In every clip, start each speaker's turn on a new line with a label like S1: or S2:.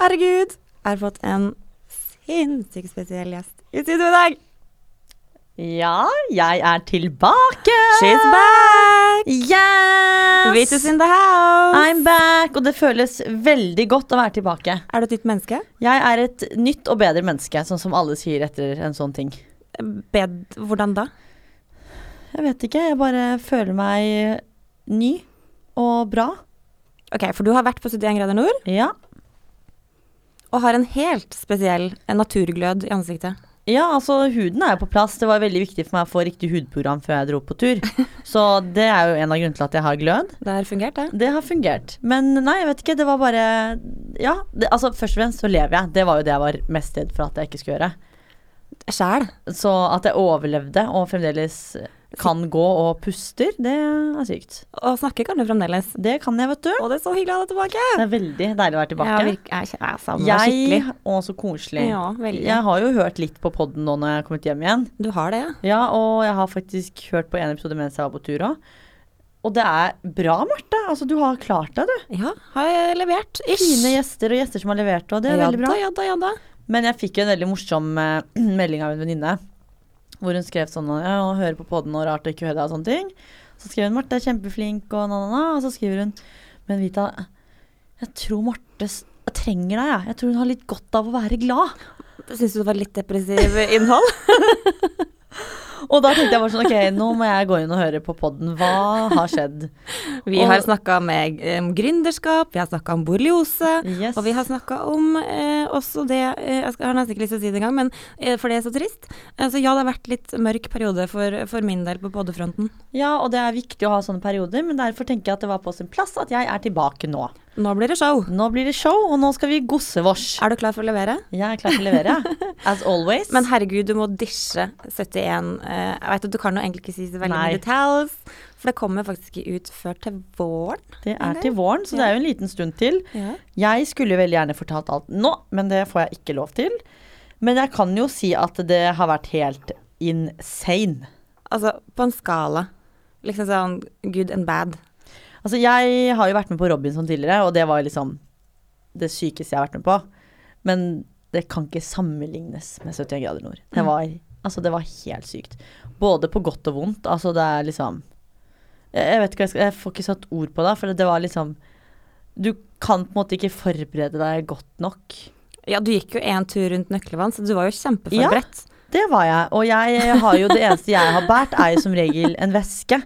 S1: Herregud, jeg har fått en sinnssykt spesiell gjest i studio i dag.
S2: Ja, jeg er tilbake!
S1: She's back!
S2: Yes!
S1: Vitus in the house.
S2: I'm back, og det føles veldig godt å være tilbake.
S1: Er du et nytt menneske?
S2: Jeg er et nytt og bedre menneske, sånn som alle sier etter en sånn ting.
S1: Bed hvordan da?
S2: Jeg vet ikke, jeg bare føler meg ny og bra.
S1: Ok, For du har vært på 71 grader nord
S2: Ja.
S1: Og har en helt spesiell naturglød i ansiktet.
S2: Ja, altså huden er jo på plass. Det var veldig viktig for meg å få riktig hudprogram før jeg dro på tur. Så det er jo en av grunnene til at jeg har glød.
S1: Det har fungert, det.
S2: Det har fungert. Men nei, jeg vet ikke. Det var bare Ja. Det, altså først og fremst så lever jeg. Det var jo det jeg var mest redd for at jeg ikke skulle gjøre.
S1: Sjæl.
S2: Så at jeg overlevde og fremdeles kan gå og puster, det er sykt.
S1: Og snakke kan du fremdeles.
S2: Det kan jeg, vet du.
S1: Og det er så hyggelig å ha deg tilbake.
S2: Det er veldig deilig å være tilbake.
S1: Ja, jeg, jeg savner deg
S2: jeg,
S1: skikkelig.
S2: Å, så koselig.
S1: Ja, veldig.
S2: Jeg har jo hørt litt på podden nå når jeg har kommet hjem igjen.
S1: Du har det, ja?
S2: Ja, og jeg har faktisk hørt på en episode mens jeg var på tur òg. Og det er bra, Marte. Altså, du har klart deg, du.
S1: Ja, har jeg levert. Ish.
S2: Fine gjester og gjester som har levert, og det er
S1: ja,
S2: veldig bra.
S1: Da, ja da, ja da.
S2: Men jeg fikk jo en veldig morsom eh, melding av en venninne. Hvor hun skrev sånn ja, og hører på podden og rart og ikke hører deg og sånne ting. Så skrev hun Marte er kjempeflink og na-na-na. Og så skriver hun Men Vita, jeg tror Marte trenger deg, jeg. Jeg tror hun har litt godt av å være glad.
S1: Syns du det var litt depressiv innhold?
S2: Og da tenkte jeg bare sånn OK, nå må jeg gå inn og høre på podden. Hva har skjedd?
S1: Vi
S2: Og-
S1: har snakka om gründerskap, vi har snakka om borreliose.
S2: Yes.
S1: Og vi har snakka om eh, også det eh, Jeg har nesten ikke lyst til å si det engang, men eh, for det er så trist. Eh, så ja, det har vært litt mørk periode for, for min del på poddefronten.
S2: Ja, og det er viktig å ha sånne perioder, men derfor tenker jeg at det var på sin plass at jeg er tilbake nå.
S1: Nå blir det show.
S2: Nå blir det show, og nå skal vi gosse vårs.
S1: Er du klar for å levere?
S2: Jeg er klar for å levere, ja. As always.
S1: Men herregud, du må disje 71 eh, Jeg vet at du kan jo egentlig ikke si så veldig mye details, for det kommer faktisk ikke ut før til våren.
S2: det er til våren, så det er jo en liten stund til.
S1: Ja.
S2: Jeg skulle veldig gjerne fortalt alt nå, men det får jeg ikke lov til. Men jeg kan jo si at det har vært helt insane.
S1: Altså, på en skala. Liksom sånn good and bad.
S2: Altså, jeg har jo vært med på Robinson tidligere, og det var liksom det sykeste jeg har vært med på. Men det kan ikke sammenlignes med 71 grader nord. Det var, altså, det var helt sykt. Både på godt og vondt. Altså, det er liksom Jeg, jeg vet ikke hva jeg skal Jeg får ikke satt ord på det, for det var liksom Du kan på en måte ikke forberede deg godt nok.
S1: Ja, du gikk jo en tur rundt Nøklevann, så du var jo kjempeforberedt.
S2: Det var jeg. Og jeg har jo det eneste jeg har båret, er jo som regel en veske.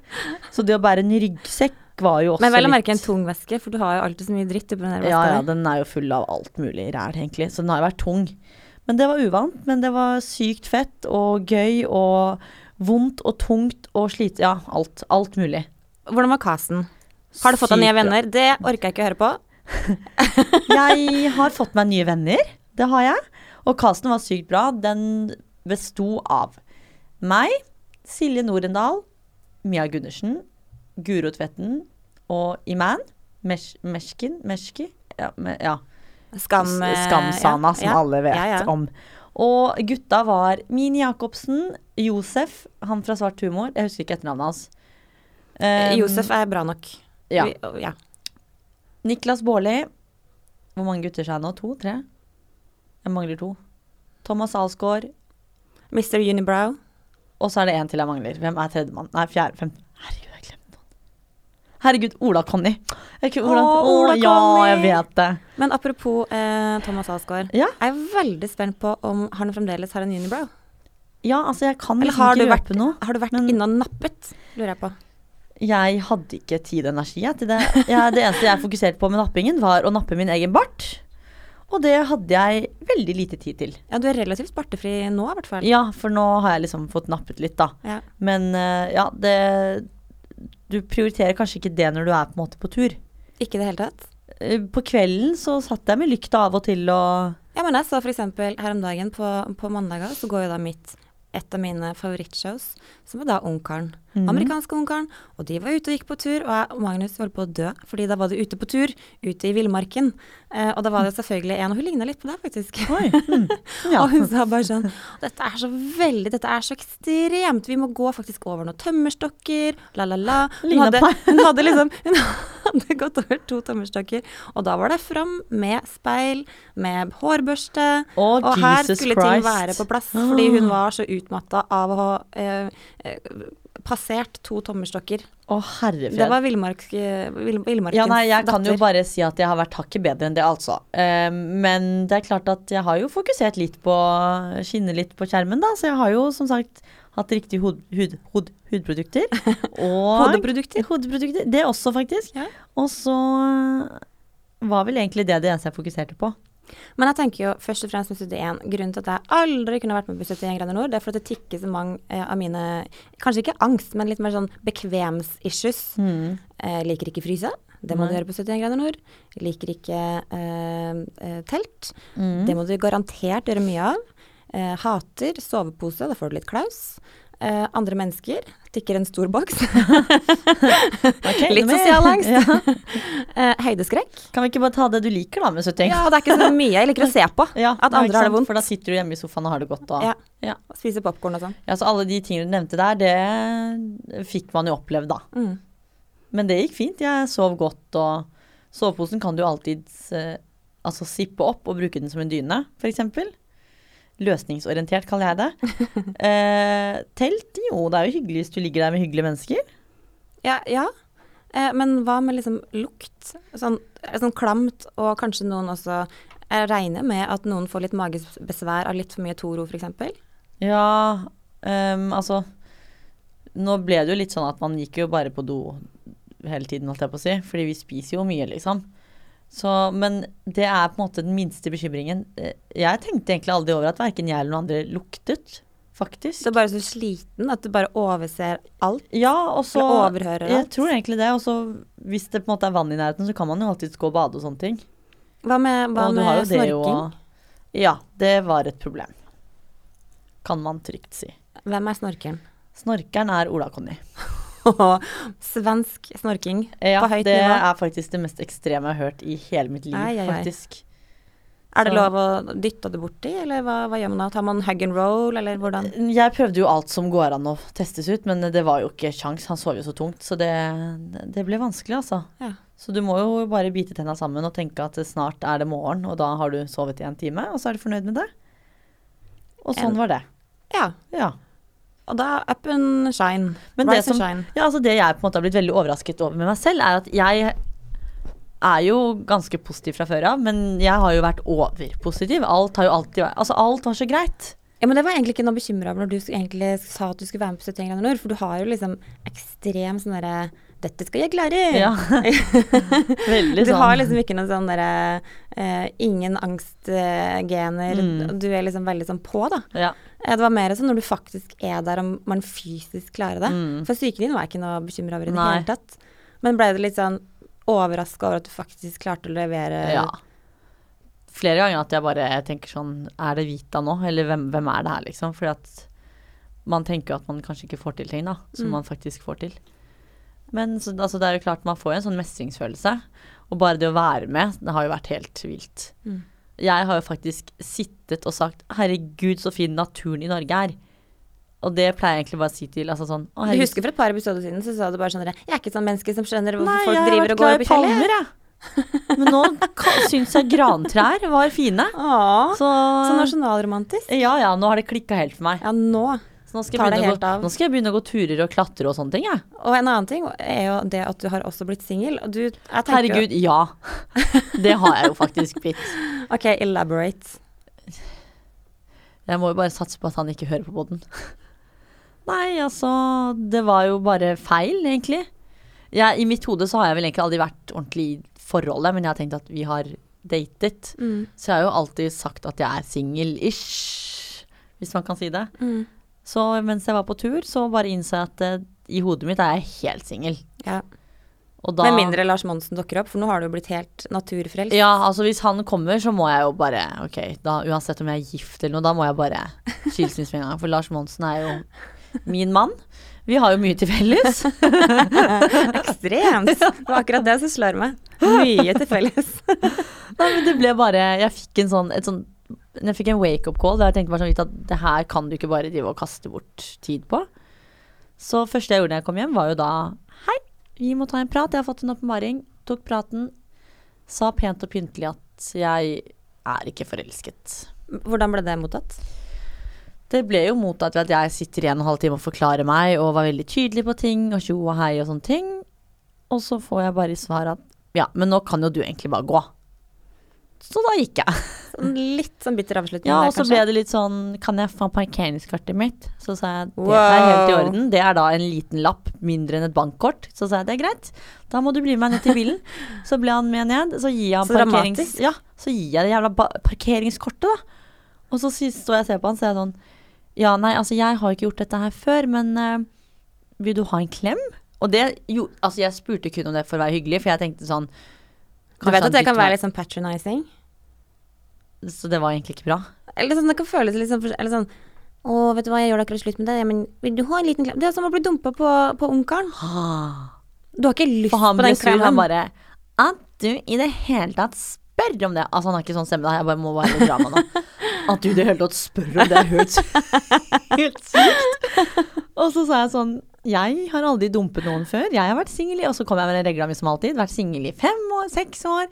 S2: Så det å bære en ryggsekk var jo også
S1: Men vel å merke en tung veske, for du har jo alltid så mye dritt oppi den veska.
S2: Ja,
S1: ja,
S2: den er jo full av alt mulig ræl, egentlig. Så den har jo vært tung. Men det var uvant. Men det var sykt fett og gøy og vondt og tungt og slite... Ja, alt. Alt mulig.
S1: Hvordan var casten? Har du fått deg nye venner? Det orker jeg ikke å høre på.
S2: Jeg har fått meg nye venner. Det har jeg. Og casten var sykt bra. Den besto av meg, Silje Norendal, Mia Gundersen, Guro Tvetten og Iman. Mesh, Meshkin? Meshki? Ja. Me, ja.
S1: Skam... eh,
S2: Skamsana,
S1: ja,
S2: som alle vet om. Og gutta var Mini Jacobsen, Josef, han fra Svart humor. Jeg husker ikke etternavnet hans. Um,
S1: Josef er bra nok.
S2: Ja.
S1: Vi- ja.
S2: Niklas Baarli. Hvor mange gutter er det nå? To? Tre? Jeg mangler to. Thomas Alsgaard.
S1: Mr. Unibrow.
S2: Og så er det én til jeg mangler. Hvem er tredjemann? Nei, fjerde. Femte. Herregud. Herregud, Ola Conny. Jeg Ola,
S1: Ola
S2: Ja, jeg vet det.
S1: Men apropos eh, Thomas Alsgaard.
S2: Ja.
S1: Jeg er veldig spent på om han fremdeles har en unibrow.
S2: Ja, altså, jeg kan
S1: Eller
S2: liksom
S1: har du
S2: ikke
S1: vært,
S2: noe.
S1: har du vært
S2: men-
S1: inne og nappet, lurer jeg på.
S2: Jeg hadde ikke tid og energi jeg, til det. Jeg, det eneste jeg fokuserte på med nappingen, var å nappe min egen bart. Og det hadde jeg veldig lite tid til.
S1: Ja, du er relativt bartefri nå, i hvert fall.
S2: Ja, for nå har jeg liksom fått nappet litt, da.
S1: Ja.
S2: Men eh, ja, det Du prioriterer kanskje ikke det når du er på måte på tur.
S1: Ikke i det hele tatt.
S2: Eh, På kvelden så satt jeg med lykta av og til og
S1: Ja, men jeg så for eksempel her om dagen på, på mandager, så går jo da mitt et av mine favorittshows, som er da Ungkaren.
S2: Mhm.
S1: amerikanske onkelen, og de var ute og gikk på tur, og jeg og Magnus holdt på å dø, fordi da var de ute på tur, ute i villmarken. Eh, og da var det selvfølgelig en, og hun ligna litt på deg, faktisk.
S2: Mm. Ja.
S1: Og hun sa bare sånn Dette er så veldig, dette er så ekstremt. Vi må gå faktisk over noen tømmerstokker. La, la, la. Hun hadde, hun hadde liksom Hun hadde gått over to tømmerstokker. Og da var det fram med speil, med hårbørste.
S2: oh,
S1: og her
S2: Jesus
S1: skulle
S2: Christ.
S1: ting være på plass, fordi hun var så utmatta av å eh, eh, passert to tommerstokker.
S2: Å,
S1: Det var Villmarks eh, vill, villmarkens
S2: Ja, nei, jeg kan jo bare si at jeg har vært hakket bedre enn det, altså. Uh, men det er klart at jeg har jo fokusert litt på Skinne litt på skjermen, da. Så jeg har jo som sagt hatt riktige hud, hud, hud, hudprodukter. Og
S1: Hodeprodukter.
S2: Hodeprodukter. Det også, faktisk.
S1: Ja.
S2: Og så var vel egentlig det det eneste jeg fokuserte på.
S1: Men jeg tenker jo først og fremst med 71 Grunnen til at jeg aldri kunne vært med på 71 grader nord, det er for at det tikker så mange eh, av mine Kanskje ikke angst, men litt mer sånn bekvems-issues. Eh, liker ikke fryse. Det må du gjøre på 71 grader nord. Liker ikke eh, eh, telt.
S2: Mm.
S1: Det må du garantert gjøre mye av. Eh, hater sovepose, da får du litt klaus. Eh, andre mennesker tikker en stor boks.
S2: okay,
S1: litt sosial angst.
S2: Ja.
S1: uh, høydeskrekk.
S2: Kan vi ikke bare ta det du liker, da, med 71?
S1: Ja, det er ikke så mye. Jeg liker å se på
S2: Ja,
S1: at andre har det vondt.
S2: For da sitter du hjemme i sofaen og har det godt. Og,
S1: Ja.
S2: Ja.
S1: spiser popkorn og sånn.
S2: Ja, så alle de tingene du nevnte der, det fikk man jo opplevd, da.
S1: Mm.
S2: Men det gikk fint. Jeg sov godt, og soveposen kan du alltid uh, altså sippe opp og bruke den som en dyne, f.eks. Løsningsorientert, kaller jeg det. Eh, telt, jo, det er jo hyggelig hvis du ligger der med hyggelige mennesker.
S1: Ja, ja. Eh, men hva med liksom lukt? Sånn, sånn klamt, og kanskje noen også Jeg regner med at noen får litt magebesvær av litt for mye Toro, f.eks.
S2: Ja, um, altså Nå ble det jo litt sånn at man gikk jo bare på do hele tiden, holdt jeg på å si. Fordi vi spiser jo mye, liksom. Så, men det er på en måte den minste bekymringen. Eh, Jeg tenkte egentlig aldri over at verken jeg eller noen andre luktet, faktisk.
S1: Du er bare så sliten at du bare overser alt.
S2: Ja, og så
S1: overhører
S2: Jeg tror egentlig det. Og så hvis det på en måte er vann i nærheten, så kan man jo alltids gå og bade og sånne ting.
S1: Hva med, hva med
S2: snorking? jo? Ja, det var et problem. Kan man trygt si.
S1: Hvem er snorkeren?
S2: Snorkeren er Ola-Conny.
S1: Svensk snorking
S2: Ja,
S1: på høyt nivå.
S2: Ja, det er faktisk det mest ekstreme jeg har hørt i hele mitt liv,
S1: Ai, ai, ai.
S2: faktisk.
S1: Er det lov å dytte det borti, eller hva, hva gjør man da? Tar man hug and roll, eller hvordan?
S2: Jeg prøvde jo alt som går an å testes ut, men det var jo ikke sjans. Han sov jo så tungt, så det, det ble vanskelig, altså.
S1: Ja.
S2: Så du må jo bare bite tenna sammen og tenke at snart er det morgen, og da har du sovet i en time, og så er du fornøyd med det. Og sånn
S1: En-
S2: var det.
S1: ja.
S2: Ja.
S1: Og da up and shine.
S2: Men det
S1: Rise and
S2: som-
S1: shine.
S2: Ja, altså det jeg på en måte har blitt veldig overrasket over med meg selv, er at jeg er jo ganske positiv fra før av, men jeg har jo vært overpositiv. Alt har jo alltid vært Altså, alt var så greit.
S1: Ja, men det var egentlig ikke noe bekymra over når du egentlig sa at du skulle være med på 71 grader nord, for du har jo liksom ekstrem sånn derre Dette skal jeg klare!
S2: Ja. Veldig
S1: Du
S2: sånn.
S1: har liksom ikke noen sånn derre eh, Ingen angstgener.
S2: Mm.
S1: Du er liksom veldig sånn på, da.
S2: Ja.
S1: Eh, Det var mer sånn når du faktisk er der og man fysisk klarer det.
S2: Mm.
S1: For psyken din var jeg ikke noe bekymra over i det
S2: Nei.
S1: hele tatt. Men ble du litt sånn overraska over at du faktisk klarte å levere
S2: ja. Flere ganger at jeg bare tenker sånn Er det Vita nå, eller hvem, hvem er det her, liksom? Fordi at man tenker at man kanskje ikke får til ting, da, som
S1: Mm.
S2: man faktisk får til. Men så, altså, det er jo klart man får jo en sånn mestringsfølelse. Og bare det å være med, det har jo vært helt vilt.
S1: Mm.
S2: Jeg har jo faktisk sittet og sagt 'herregud, så fin naturen i Norge er'. Og det pleier jeg egentlig bare å si til altså sånn å,
S1: Du husker for et par episoder siden så sa du bare sånn Jeg er ikke sånn menneske som skjønner hvorfor
S2: Nei,
S1: folk driver og går opp
S2: i palmer, jeg. Men nå syns jeg grantrær var fine.
S1: Åh,
S2: Så,
S1: så nasjonalromantisk.
S2: ja ja, nå har det klikka helt for meg.
S1: Ja, nå.
S2: Så nå skal,
S1: Tar helt
S2: gå,
S1: av.
S2: nå skal jeg begynne å gå turer og klatre og sånne ting, jeg.
S1: Og en annen ting er jo det at du har også blitt singel. Og du jeg tenker jo-
S2: Herregud, ja. Det har jeg jo faktisk blitt.
S1: OK, elaborate.
S2: Jeg må jo bare satse på at han ikke hører på båten. Nei, altså Det var jo bare feil, egentlig. Jeg, I mitt hode så har jeg vel egentlig aldri vært ordentlig i forholdet, men jeg har tenkt at vi har datet.
S1: Mm.
S2: Så jeg har jo alltid sagt at jeg er singel-ish, hvis man kan si det.
S1: Mm.
S2: Så mens jeg var på tur, så bare innså jeg at uh, i hodet mitt er jeg helt singel.
S1: Ja.
S2: Da
S1: Med mindre Lars Monsen dukker opp, for nå har du jo blitt helt naturfrelst.
S2: Ja, altså hvis han kommer, så må jeg jo bare Ok, da uansett om jeg er gift eller noe, da må jeg bare skilsmisse med en gang. For Lars Monsen er jo min mann. Vi har jo mye til felles.
S1: Ekstremt. Det var akkurat det som slår meg. Mye til felles.
S2: Nei, men det ble bare Jeg fikk en sånn, et sånn Jeg fikk en wake-up call der jeg tenkte bare sånn litt at det her kan du ikke bare drive og kaste bort tid på. Så første jeg gjorde da jeg kom hjem, var jo da Hei, vi må ta en prat. Jeg har fått en åpenbaring. Tok praten. Sa pent og pyntelig at jeg er ikke forelsket.
S1: Hvordan ble det mottatt?
S2: Det ble jo mottatt ved at jeg sitter i en og en halv time og forklarer meg og var veldig tydelig på ting og tjo og hei og sånne ting. Og så får jeg bare i svar at ja, men nå kan jo du egentlig bare gå. Så da gikk jeg.
S1: Sånn litt sånn bitter avslutning
S2: Ja, og så ble det litt sånn Kan jeg få parkeringskartet mitt? Så sa jeg det
S1: Wow.
S2: er helt i orden. Det er da en liten lapp mindre enn et bankkort. Så sa jeg det er greit. Da må du bli med meg ned til bilen. Så ble han med ned. Så gir jeg
S1: Så
S2: parkerings... Ja, så gir jeg det jævla parkeringskortet, da. Og så står jeg og ser på han, så er jeg sånn Ja, nei, altså jeg har ikke gjort dette her før, men uh, vil du ha en klem? Og det jo, Altså, jeg spurte kun om det for å være hyggelig, for jeg tenkte sånn
S1: Du vet at det kan være litt sånn patronizing?
S2: Så det var egentlig ikke bra.
S1: Eller sånn, det kan føles litt sånn Eller sånn Å, vet du hva, jeg gjør akkurat slutt med det, Ja, men vil du ha en liten klem? Det er som å bli dumpa på, på onkelen.
S2: Ah.
S1: Du har ikke lyst på den
S2: sur, han bare At du i det hele tatt spør om det. Altså han har ikke sånn stemme, da. Jeg bare må være litt drama nå. At du i det hele tatt spør om det, høres helt sykt. Og så sa jeg sånn Jeg har aldri dumpet noen før. Jeg har vært singel i Og så kom jeg med den regla mi som alltid. Vært singel i fem år, seks år.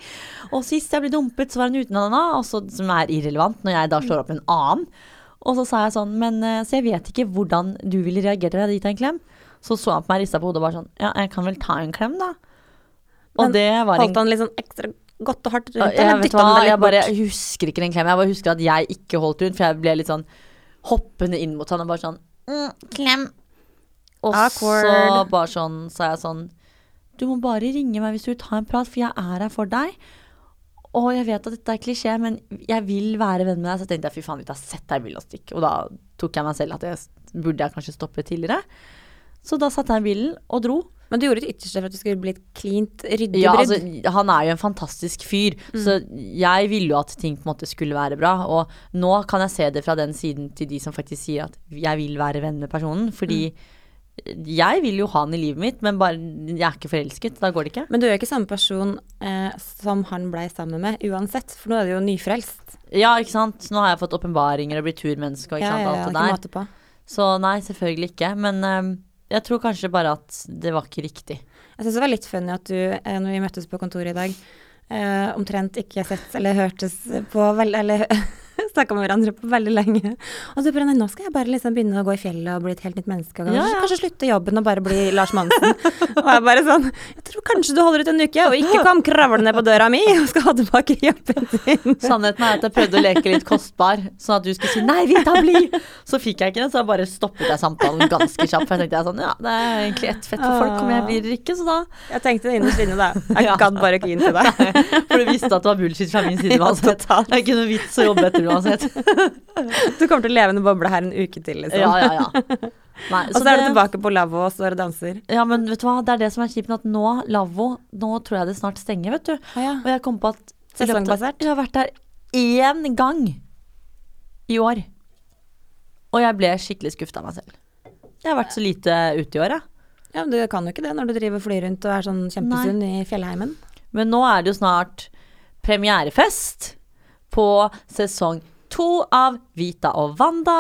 S2: Og sist jeg ble dumpet, så var hun uten henne, også, som er irrelevant når jeg da slår opp med en annen. Og så sa jeg sånn Men eh, så jeg vet ikke hvordan du ville reagert da jeg hadde gitt deg en klem. Så så han på meg, rista på hodet og bare sånn Ja, jeg kan vel ta en klem, da. Og
S1: Men
S2: det var en
S1: Holdt han litt sånn ekstra godt og hardt rundt,
S2: jeg,
S1: eller dytta han deg litt jeg
S2: bare
S1: bort?
S2: husker ikke den klemmen. Jeg bare husker at jeg ikke holdt rundt, for jeg ble litt sånn hoppende inn mot han og bare sånn mm, Klem. Og så bare sånn sa jeg sånn Du må bare ringe meg hvis du vil ta en prat, for jeg er her for deg. Og jeg vet at dette er klisjé, men jeg vil være venn med deg. Så tenkte jeg fy faen, vi har sett deg i bilen og stikk. Og da tok jeg meg selv at jeg burde jeg kanskje stoppe tidligere. Så da satte jeg i bilen og dro.
S1: Men du gjorde ditt ytterste for at det skulle bli et cleant, ryddig
S2: Ja, altså, han er jo en fantastisk fyr, så jeg ville jo at ting på en måte skulle være bra. Og nå kan jeg se det fra den siden til de som faktisk sier at jeg vil være venn med personen. Fordi jeg vil jo ha han i livet mitt, men bare jeg er ikke forelsket. Da går det ikke.
S1: Men du er jo ikke samme person eh, som han blei sammen med uansett, for nå er du jo nyfrelst.
S2: Ja, ikke sant. Nå har jeg fått åpenbaringer og blitt turmenneske og ikke
S1: Ja,
S2: sant,
S1: ja, ja,
S2: alt
S1: ikke
S2: det der. Så nei, selvfølgelig ikke. Men eh, jeg tror kanskje bare at det var ikke riktig.
S1: Jeg syns det var litt funny at du, eh, når vi møttes på kontoret i dag, eh, omtrent ikke sett eller hørtes på vel, Eller snakka med hverandre på veldig lenge. Og du bare Nei, nå skal jeg bare liksom begynne å gå i fjellet og bli et helt nytt menneske. Og
S2: Ja, ja.
S1: kanskje slutte jobben og bare bli Lars Monsen. og jeg bare sånn Jeg tror kanskje du holder ut en uke, og ikke kom kravlende på døra mi og skal ha tilbake jobben din.
S2: Sannheten er at jeg prøvde å leke litt kostbar, sånn at du skulle si 'nei, vi tar bli'. Så fikk jeg ikke det, så jeg bare stoppet jeg samtalen ganske kjapt. For jeg tenkte jeg sånn, ja, det er egentlig ett fett for folk om jeg blir ikke, så da
S1: Jeg tenkte innerst inne, da. Jeg gadd bare ikke inn til deg.
S2: For du visste at det var bullshit fra min side uansett. Det er ikke noe vits å jobbe etter uansett.
S1: Du kommer til å leve i en boble her en uke til, liksom.
S2: Ja, ja, ja. Nei,
S1: Og så er du tilbake på lavvo og står og danser.
S2: Ja, men vet du hva, det er det som er kjipt at nå, lavvo, nå tror jeg det snart stenger, vet du.
S1: Ah, ja.
S2: Og jeg kom på at
S1: Sesongbasert?
S2: Jeg har vært der én gang i år. Og jeg ble skikkelig skuffa av meg selv. Jeg har vært så lite ute i år, jeg.
S1: Ja, men du kan jo ikke det når du driver flyr rundt og er sånn kjempesunn i fjellheimen.
S2: Men nå er det jo snart premierefest på sesong to av Vita og Wanda.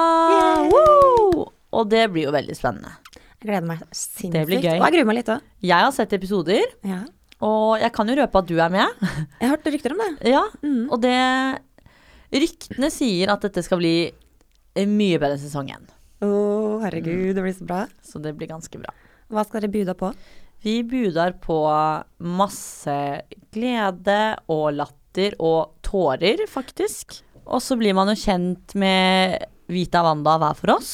S2: Og det blir jo veldig spennende.
S1: Jeg gleder meg sinnssykt.
S2: Det blir gøy.
S1: Og jeg gruer meg litt òg.
S2: Jeg har sett episoder,
S1: Ja.
S2: og jeg kan jo røpe at du er med.
S1: Jeg har hørt rykter om det.
S2: Ja,
S1: Mm.
S2: og det Ryktene sier at dette skal bli mye bedre sesong én.
S1: Å, herregud, det blir så bra.
S2: Så det blir ganske bra.
S1: Hva skal dere buda på?
S2: Vi budar på masse glede og latter og tårer, faktisk. Og så blir man jo kjent med Vita Wanda hver for oss.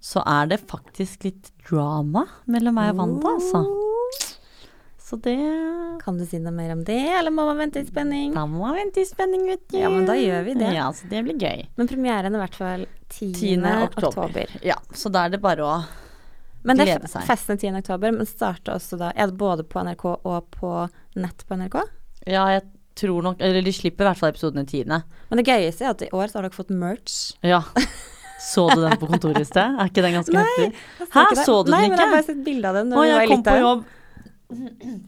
S2: Så er det faktisk litt drama mellom meg og Wanda, altså. Så det
S1: Kan du si noe mer om det, eller må man vente i spenning?
S2: Da må man vente i spenning, vet du.
S1: Ja, men da gjør vi det.
S2: Ja, så det blir gøy.
S1: Men premieren er i hvert fall 10.
S2: 10. oktober.
S1: oktober.
S2: Ja, så da er det bare å
S1: Men det er festen 10. oktober, men starter også da det både på NRK og på nett på NRK?
S2: Ja, jeg tror nok Eller de slipper i hvert fall episodene tiende.
S1: Men det gøyeste er at i år så har dere fått merch.
S2: Ja. Så du den på kontoret i sted? Er ikke den ganske heftig? Hæ, så du den ikke?
S1: Nei, men jeg har bare sett bilde av den.
S2: Å, jeg kom på jobb.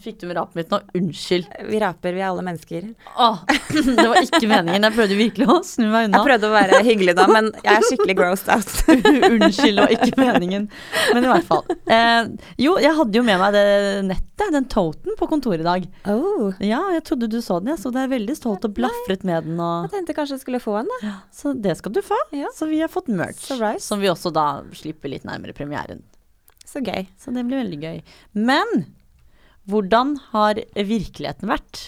S2: Fikk du med rapet mitt nå? Unnskyld.
S1: Vi raper, vi er alle mennesker.
S2: Åh, det var ikke meningen. Jeg prøvde virkelig å snu meg unna.
S1: Jeg prøvde å være hyggelig da, men jeg er skikkelig grossed out.
S2: Unnskyld, det var ikke meningen. Men i hvert fall. Eh, jo, jeg hadde jo med meg det nettet, den toten, på kontoret i dag.
S1: Oh.
S2: Ja, jeg trodde du så den, jeg. Så det er veldig stolt og blafret med den. Og,
S1: Jeg tenkte kanskje jeg skulle få en, da.
S2: så det skal du få.
S1: Ja.
S2: Så vi har fått merch.
S1: Right.
S2: Som vi også da slipper litt nærmere premieren.
S1: Så gøy.
S2: Så det blir veldig gøy. Men hvordan har virkeligheten vært?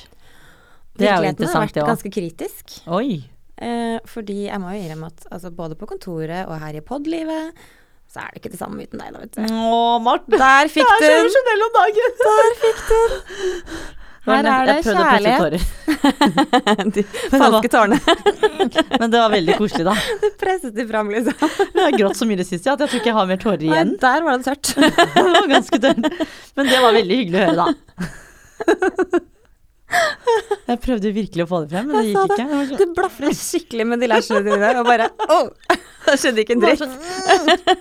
S2: Det er jo
S1: Virkeligheten har vært ganske kritisk.
S2: Oi.
S1: Eh, fordi jeg må jo innrømme at altså, både på kontoret og her i podlivet, så er det ikke det samme uten deg, da, vet du.
S2: Å, Marte.
S1: Der fikk
S2: Jeg er så
S1: den!
S2: emosjonell om dagen.
S1: Der fikk du den! Her er det kjærlighet. De falske tårene.
S2: Men det var veldig koselig, da.
S1: Du presset de fram, liksom.
S2: Jeg har grått så mye det siste at jeg tror ikke jeg har mer tårer
S1: Nei,
S2: igjen.
S1: der var det tørt.
S2: Det var ganske tørt. Men det var veldig hyggelig å høre, da. Jeg prøvde virkelig å få det frem, men det gikk ikke. Det
S1: Du blafret skikkelig med de lashene dine og bare oh, Det skjedde ikke en dritt.
S2: sånn,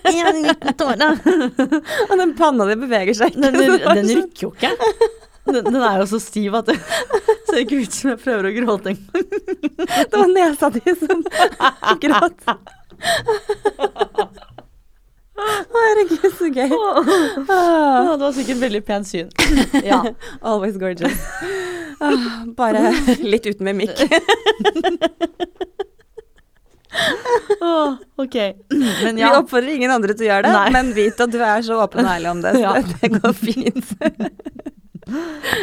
S2: «Mm.
S1: Og den panna di beveger seg ikke.
S2: Den, den
S1: sånn-
S2: rykker jo ikke. Den, den er jo så stiv at det ser ikke ut som jeg prøver å gråte engang.
S1: Det var nesa di som gråt. Herregud, så gøy. Ah,
S2: det var sikkert veldig pent syn. Ja.
S1: always gorgeous. Ah, bare litt uten mimikk.
S2: Oh, ok. Men
S1: Vi oppfordrer ingen andre til å gjøre det,
S2: Nei.
S1: men vit at du er så åpen og ærlig om det, så
S2: Ja.
S1: det går fint.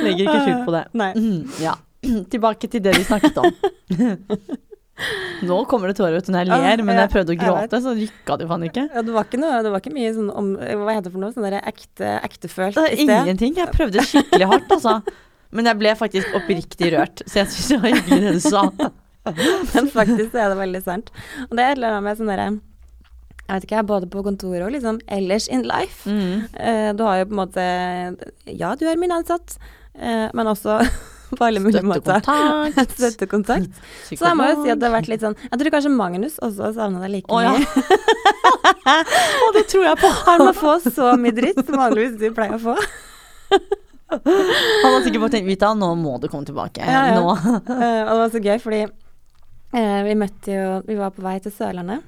S2: Legger ikke skjul på det.
S1: Nei.
S2: Mm, Ja. Tilbake til det vi snakket om. Nå kommer det tårer ut når jeg ler,
S1: Ah,
S2: men jeg prøvde å gråte, så rykka det jo faen ikke.
S1: Ja, det var ikke noe, det var ikke mye sånn om Hva heter det for noe? Sånn ekte, ektefølt i sted.
S2: ingenting. Jeg prøvde skikkelig hardt, altså. Men jeg ble faktisk oppriktig rørt, så jeg syns det var hyggelig det du sa.
S1: Men faktisk er det veldig sant. Og det er et eller annet med sånn derre Jeg vet ikke, både på kontoret og liksom ellers in life.
S2: Mm.
S1: Du har jo på en måte Ja, du er min ansatt, men også på alle mulige måter.
S2: Støttekontakt.
S1: Så jeg må jo si at det har vært litt sånn Jeg tror kanskje Magnus også savna deg like
S2: oh, ja.
S1: mye.
S2: og det tror jeg på.
S1: Han må få så mye dritt som vanligvis du pleier å få.
S2: Han har sikkert bare tenkt Vita, nå må du komme tilbake.
S1: Ja, ja.
S2: Nå.
S1: Eh, og det var så gøy, fordi eh, vi møtte jo Vi var på vei til Sørlandet.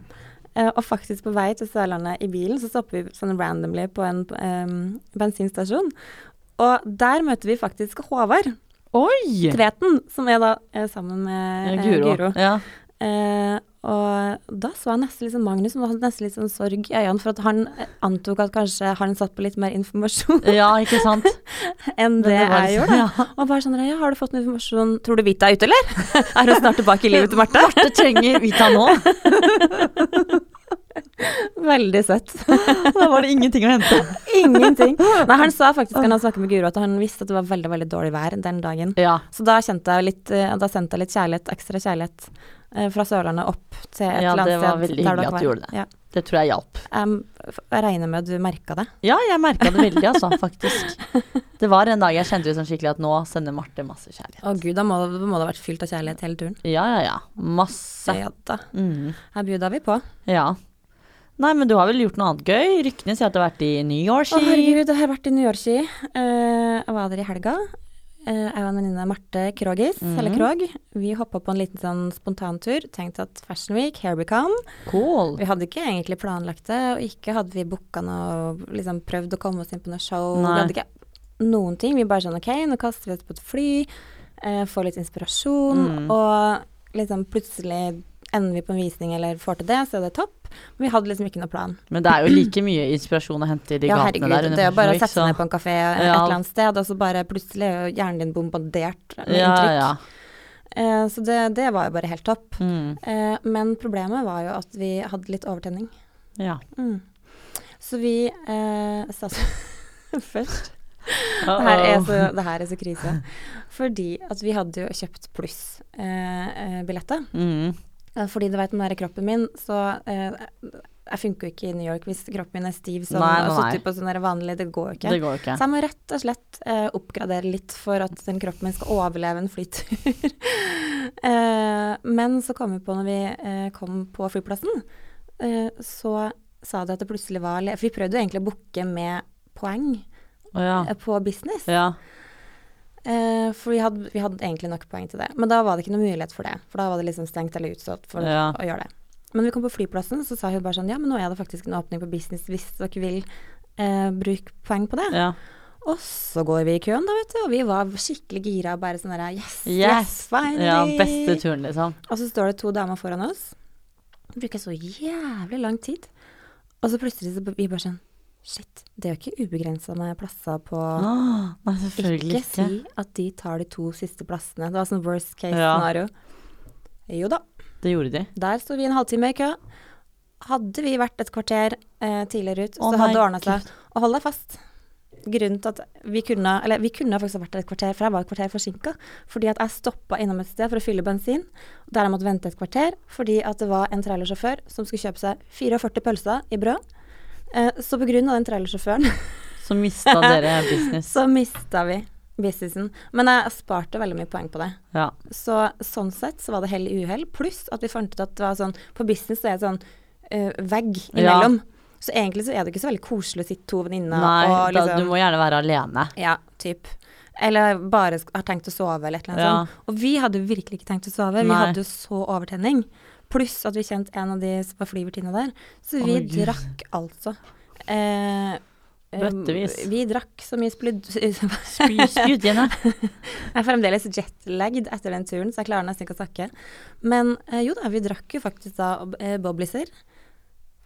S1: Uh, og faktisk på vei til Sørlandet i bilen, så stopper vi sånn randomly på en um, bensinstasjon. Og der møter vi faktisk Håvard
S2: Oi!
S1: Tveten, som er da er sammen med eh,
S2: Guro.
S1: Guro.
S2: Ja.
S1: Eh, og da så jeg nesten litt sånn Magnus som hadde nesten litt sånn sorg i øynene, for at han eh, antok at kanskje han satt på litt mer informasjon
S2: ja, ikke sant?
S1: enn
S2: det,
S1: det,
S2: var
S1: jeg
S2: liksom-
S1: gjorde.
S2: Ja.
S1: Og bare sånn ja, har du fått noe informasjon? Tror du Vita er ute, eller? er hun snart tilbake i livet til Marte?
S2: Marte trenger Vita nå.
S1: Veldig søtt.
S2: Da var det ingenting å hente.
S1: Ingenting. Nei, han sa faktisk han han snakket med Guro at han visste at det var veldig veldig dårlig vær den dagen.
S2: Ja.
S1: Så da kjente jeg litt eh, Da sendte jeg litt kjærlighet, ekstra kjærlighet eh, fra Sørlandet opp til et
S2: Ja,
S1: eller
S2: det var veldig hyggelig at du gjorde det.
S1: Ja.
S2: Det tror jeg hjalp.
S1: Um, jeg regner med at du merka det.
S2: Ja, jeg merka det veldig, altså, faktisk. Det var en dag jeg kjente ut sånn skikkelig at nå sender Marte masse kjærlighet.
S1: Å gud, da må, må det ha vært fylt av kjærlighet hele turen.
S2: Ja, ja, ja. Masse.
S1: Ja da.
S2: Mm.
S1: Her bjuda vi på.
S2: Ja. Nei, men du har vel gjort noe annet gøy? Ryktene sier at du har vært i New York.
S1: Å herregud, jeg har vært i New York-ski. Eh, jeg var der i helga. Eh, jeg og en venninne Marte Krogis,
S2: mm.
S1: eller Krog, vi hoppa på en liten sånn spontantur. Tenkte at Fashion Week, here we come.
S2: Cool.
S1: Vi hadde ikke egentlig planlagt det, og ikke hadde vi booka noe liksom prøvd å komme oss inn på noe show.
S2: Nei.
S1: Vi hadde ikke noen ting. Vi bare sånn OK, nå kaster vi oss på et fly, eh, får litt inspirasjon,
S2: Mm.
S1: og liksom plutselig ender vi på en visning eller får til det, så er det topp. Men vi hadde liksom ikke noe plan.
S2: Men det er jo like mye inspirasjon å hente i de
S1: Ja,
S2: gatene der. Herregud,
S1: det er bare å sette seg ned på en kafé et eller annet sted, og så bare plutselig er jo hjernen din bombardert med
S2: Ja,
S1: inntrykk.
S2: ja.
S1: Eh, så det, det var jo bare helt topp.
S2: Mm.
S1: Eh, men problemet var jo at vi hadde litt overtenning.
S2: ja.
S1: Mm. Så vi eh, sa først det her, er så, det her er så krise. Fordi at vi hadde jo kjøpt pluss-billetter.
S2: Mm.
S1: Eh, fordi du vet, om den er kroppen min, så eh, Jeg funker jo ikke i New York hvis kroppen min er stiv sånn,
S2: Nei,
S1: og sitter på sånn vanlig. Det går jo ikke.
S2: Går ikke.
S1: Så jeg må rett og slett eh, oppgradere litt for at den kroppen min skal overleve en flytur. eh, men så kom vi på når vi eh, kom på flyplassen, eh, så sa de at det plutselig var For vi prøvde jo egentlig å booke med poeng
S2: oh, ja.
S1: på business.
S2: Ja.
S1: Eh, for vi hadde, vi hadde egentlig nok poeng til det. Men da var det ikke noe mulighet for det. For da var det liksom stengt eller utstått for
S2: Ja.
S1: å gjøre det. Men vi kom på flyplassen, så sa hun bare sånn Ja, men nå er det faktisk en åpning på business hvis dere vil eh, bruke poeng på det.
S2: ja.
S1: Og så går vi i køen, da, vet du. Og vi var skikkelig gira og bare sånn der Yes, yes,
S2: Yes!
S1: finally.
S2: Ja, beste turen, liksom.
S1: Og så står det to damer foran oss. Det bruker så jævlig lang tid. Og så plutselig så vi bare sånn Shit, det er jo ikke ubegrensa med plasser på
S2: ah, nei, selvfølgelig
S1: Ikke
S2: ikke.
S1: si at de tar de to siste plassene. Det var sånn worst case
S2: Ja.
S1: scenario. Jo da.
S2: Det gjorde de.
S1: Der sto vi en halvtime i kø. Hadde vi vært et kvarter eh, tidligere ut,
S2: oh,
S1: så hadde det ordna seg. Og hold deg fast. Grunnen til at vi kunne Eller vi kunne faktisk vært et kvarter, for jeg var et kvarter forsinka. Fordi at jeg stoppa innom et sted for å fylle bensin, der jeg måtte vente et kvarter fordi at det var en trailersjåfør som skulle kjøpe seg 44 pølser i brød. Eh, så på grunn av den trailersjåføren
S2: Så mista dere business.
S1: så mista vi businessen. Men jeg sparte veldig mye poeng på det.
S2: Ja.
S1: Så sånn sett så var det hell i uhell. Pluss at vi fant ut at det var sånn På business så er det sånn uh, vegg
S2: Ja.
S1: imellom. Så egentlig så er det ikke så veldig koselig å sitte to venninner
S2: Nei,
S1: og
S2: da,
S1: liksom
S2: du må gjerne være alene.
S1: Ja, typ. Eller bare har tenkt å sove eller et eller annet
S2: Ja.
S1: sånt. Og vi hadde jo virkelig ikke tenkt å sove. Vi hadde jo så overtenning. Pluss at vi kjente en av de som var flyvertinna der. Så vi
S2: oh,
S1: drakk altså eh, eh,
S2: Bøttevis.
S1: Vi drakk så mye spludd
S2: igjen Spydgjerne.
S1: Jeg er fremdeles jetlagged etter den turen, så jeg klarer nesten ikke å snakke. Men eh, jo da, vi drakk jo faktisk da eh, bobliser.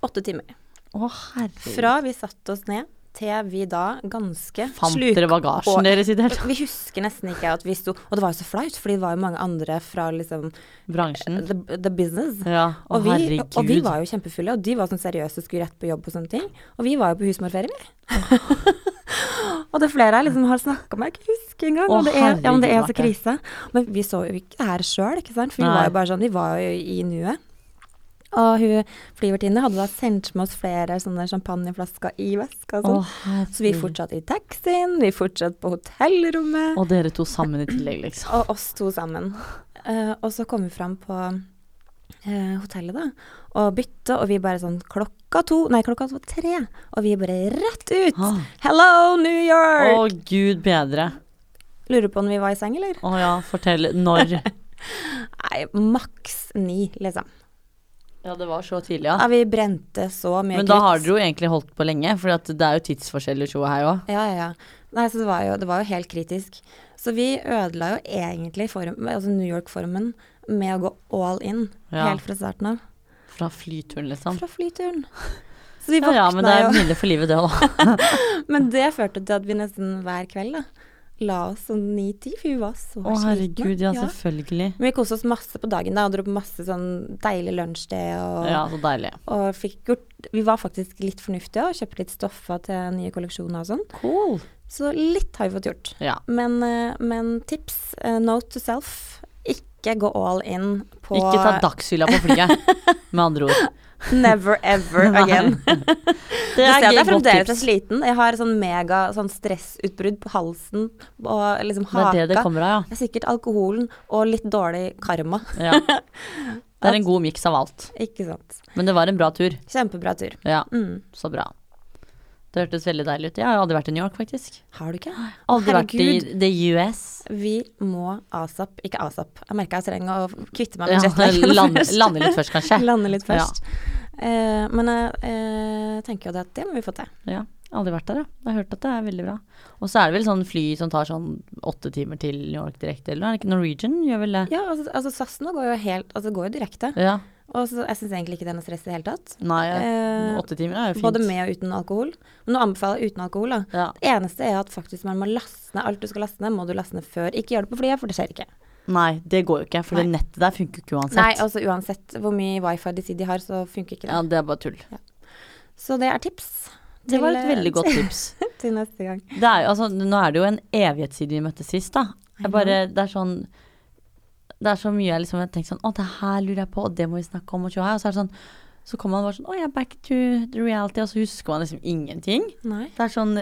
S1: Åtte timer.
S2: Å, herregud.
S1: Fra vi satte oss ned til vi da ganske
S2: Fant dere bagasjen
S1: og-
S2: deres i det hele tatt?
S1: Vi husker nesten ikke at vi sto Og det var jo så flaut, fordi det var jo mange andre fra liksom
S2: Bransjen?
S1: the, the business.
S2: Ja. og,
S1: Og vi, og vi var jo kjempefulle, og de var sånn seriøse og skulle rett på jobb og sånne ting. Og vi var jo på husmorferie, vi. og det er flere her liksom har snakka med, jeg ikke huske engang.
S2: Å,
S1: det er, ja, men det er så krise. Men vi så jo ikke det her sjøl, ikke sant. For vi
S2: Nei.
S1: var jo bare sånn, vi var jo i nuet. Og hun flyvertinne hadde da sendt med oss flere sånne champagneflasker i veska
S2: Å,
S1: sånn. Så vi fortsatte i taxien, vi fortsatte på hotellrommet.
S2: Og dere to sammen i tillegg, liksom.
S1: Og oss to sammen. Uh, og så kom vi fram på uh, hotellet, da, og bytte, og vi bare sånn klokka to Nei, klokka var tre. Og vi bare rett ut.
S2: Ah.
S1: Hello, New York!
S2: å, gud bedre.
S1: Lurer på om vi var i seng, eller?
S2: Å ja, fortell. Når?
S1: Nei, maks ni, liksom.
S2: Ja, det var så tidlig, ja.
S1: Ja, vi brente så mye
S2: Men da har
S1: krutt.
S2: dere jo egentlig holdt på lenge, for det er jo tidsforskjell i showet her òg.
S1: Ja, ja, ja. Nei, så det var, jo, det var jo helt kritisk. Så vi ødela jo egentlig form, altså New York-formen med å gå all in
S2: Ja.
S1: helt fra starten av.
S2: Fra flyturen, liksom.
S1: Fra flyturen. Så vi
S2: Ja,
S1: jo
S2: ja, men det er hvile for livet, det òg.
S1: Men det førte til at vi nesten hver kveld da, la oss sånn ni-ti, for vi var så
S2: Å herregud, ja, selvfølgelig.
S1: Men vi koste oss masse på dagen da, og dro på masse sånn deilig lunsjsted. Og,
S2: Ja, så deilig.
S1: og fikk gjort Vi var faktisk litt fornuftige og kjøpte litt stoffer til nye kolleksjoner og sånn.
S2: Cool.
S1: Så litt har vi fått gjort.
S2: Ja.
S1: Men, eh, men tips, eh, note to self, ikke gå all in på
S2: Ikke ta dagsfylla på flyet, med andre ord.
S1: Never ever again.
S2: Det er
S1: jeg
S2: er
S1: fremdeles
S2: tips.
S1: sliten. Jeg har sånn mega sånn stressutbrudd på halsen og liksom
S2: Det er det det kommer av,
S1: Det er sikkert alkoholen og litt dårlig karma.
S2: ja. ja. Det er en god miks av alt.
S1: Ikke sant.
S2: Men det var en bra tur.
S1: Kjempebra tur.
S2: Ja,
S1: Mm.
S2: så bra. Det hørtes veldig deilig ut. Jeg har aldri vært i New York, faktisk.
S1: Har du ikke?
S2: Aldri vært i the US.
S1: Vi må asap, ikke asap. Jeg merker jeg trenger å kvitte meg med
S2: Ja,
S1: jetlagen
S2: lande,
S1: først.
S2: lande litt først, kanskje.
S1: Lande litt først. Eh, men jeg eh, tenker jo det at det må vi få til.
S2: Ja, aldri vært der, ja. Jeg har hørt at det er veldig bra. Og så er det vel sånn fly som tar sånn åtte timer til New York direkte, eller er det ikke Norwegian? Gjør vel det?
S1: Ja, altså, altså SAS nå går jo helt Altså går jo direkte.
S2: Ja.
S1: Og så, jeg syns egentlig ikke det er noe stress i det hele tatt.
S2: Nei,
S1: Eh,
S2: åtte timer er jo fint.
S1: Både med og uten alkohol. Men nå anbefaler jeg uten alkohol. da.
S2: Ja.
S1: Det eneste er at faktisk man må laste ned alt du skal laste ned, må du laste ned før. Ikke gjør det på flyet, for det skjer ikke.
S2: Nei, det går jo ikke, for det nettet der funker ikke uansett.
S1: Nei, altså uansett hvor mye wifi de sier de har, så funker ikke det.
S2: Ja, det er bare tull.
S1: Så det er tips.
S2: Det var et
S1: eh,
S2: veldig godt tips.
S1: til neste gang.
S2: Det er, altså, nå er det jo en evighet siden vi møttes sist, da. Jeg bare, det er sånn Det er så mye jeg liksom har tenkt sånn Å, det her lurer jeg på, og det må vi snakke om. Og så er det sånn Så kommer man bare sånn Å, jeg er back to the reality, og så husker man liksom ingenting.
S1: Nei.
S2: Det er sånn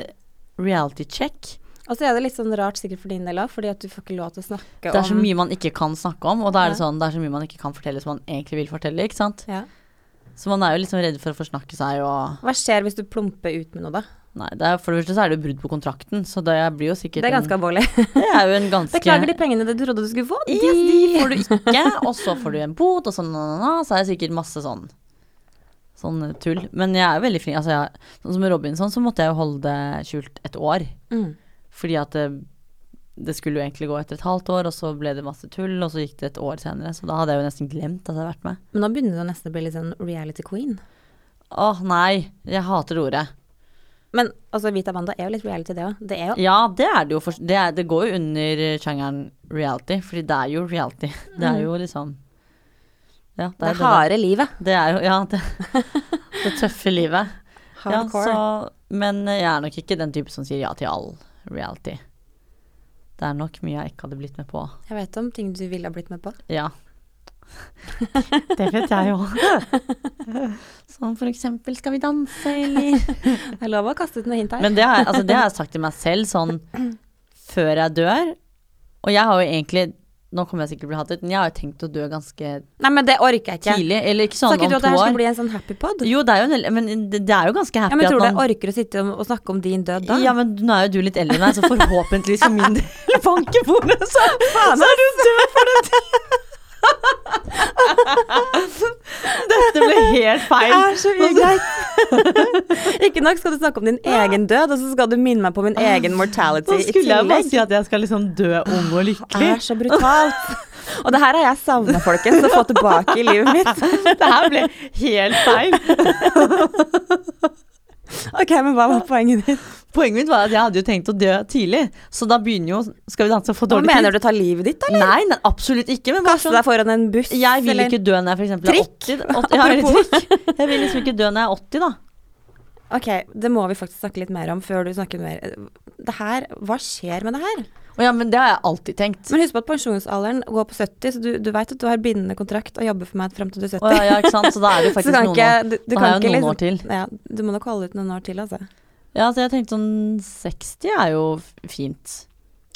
S2: reality check.
S1: Og så er det litt sånn rart sikkert for din del òg, fordi at du får ikke lov til å snakke om
S2: Det er så mye man ikke kan snakke om, og da er det sånn Det er så mye man ikke kan fortelle som man egentlig vil fortelle, ikke sant.
S1: Ja.
S2: Så man er jo liksom redd for å forsnakke seg og
S1: Hva skjer hvis du plumper ut med noe, da?
S2: Nei, er, for det første så er det jo brudd på kontrakten, så det blir jo sikkert
S1: Det er ganske alvorlig.
S2: Det er jo en ganske
S1: Beklager de pengene du trodde du skulle få.
S2: Yes, de får du ikke, og så får du en bot, og sånn, na, na, na, så er det sikkert masse sånn Sånn tull. Men jeg er veldig flink. Altså, jeg, sånn som med Robinson, så måtte jeg jo holde det skjult et år.
S1: Mm.
S2: Fordi at det, det skulle jo egentlig gå etter et halvt år, og så ble det masse tull, og så gikk det et år senere. Så da hadde jeg jo nesten glemt at jeg hadde vært med.
S1: Men da begynner du nesten å bli litt sånn reality queen.
S2: Åh, nei. Jeg hater ordet.
S1: Men altså, Vita Amanda er jo litt reality, det òg. Det er jo
S2: Ja, det er det jo. For, det, er, det går jo under sjangeren reality, fordi det er jo reality. Det er jo liksom Ja,
S1: det er
S2: det
S1: harde livet.
S2: Det er jo Ja, det, det tøffe livet. Ja, så, men jeg er nok ikke den type som sier ja til all reality. Det er nok mye jeg ikke hadde blitt med på.
S1: Jeg vet om ting du ville ha blitt med på.
S2: Ja. Det vet jeg jo. Som for eksempel Skal vi danse, eller
S1: Det er lov å kaste ut noe hint her.
S2: Men det har, altså, det har jeg sagt til meg selv sånn før jeg dør. Og jeg har jo egentlig Nå kommer jeg sikkert til å bli hatet, men jeg har jo tenkt å dø ganske
S1: Nei, men det orker jeg ikke.
S2: tidlig. Eller ikke sånn
S1: Sa ikke du at det her skal bli en sånn happy pod?
S2: Jo, det er jo men det, er jo ganske
S1: Ja,
S2: happy
S1: men Tror du jeg orker å sitte og snakke om din død da?
S2: Ja, men nå er jo du litt eldre enn meg, så forhåpentligvis for min del banker bordet, så, så er du død for den tiden. Dette ble helt feil.
S1: Det er så ugreit. ikke nok skal du snakke om din egen død, og så skal du minne meg på min egen mortality i tillegg.
S2: Nå skulle jeg bare si at jeg skal liksom dø ung og lykkelig.
S1: Det er så brutalt. Og det her har jeg savna, folkens, å få tilbake i livet mitt.
S2: Det her ble helt feil.
S1: Ok, men hva var poenget ditt?
S2: Poenget mitt var at jeg hadde jo tenkt å dø tidlig, så da begynner jo Skal vi danse og få
S1: Hva
S2: tid.
S1: mener
S2: du
S1: du ta livet ditt, eller?
S2: Nei, nei, absolutt ikke. Men
S1: Kaste
S2: sånn
S1: deg foran en buss?
S2: Jeg vil
S1: eller?
S2: ikke dø når jeg for eksempel er
S1: Trikk?
S2: 80. 80 ja, trikk. Jeg vil liksom ikke dø når jeg er 80, da.
S1: Ok, det må vi faktisk snakke litt mer om før du snakker mer Det her, hva skjer med det her?
S2: Å ja, men det har jeg alltid tenkt.
S1: Men husk på at pensjonsalderen går på 70, så du, du vet at du har bindende kontrakt og jobber for meg frem til du er 70.
S2: Oh ja, ja, ikke sant. Så da er det faktisk noen
S1: ikke,
S2: år.
S1: du, du
S2: noen
S1: liksom,
S2: år til.
S1: Ja, du må nok holde ut noen år til, altså.
S2: Ja, så jeg tenkte sånn 60 er jo fint. fint.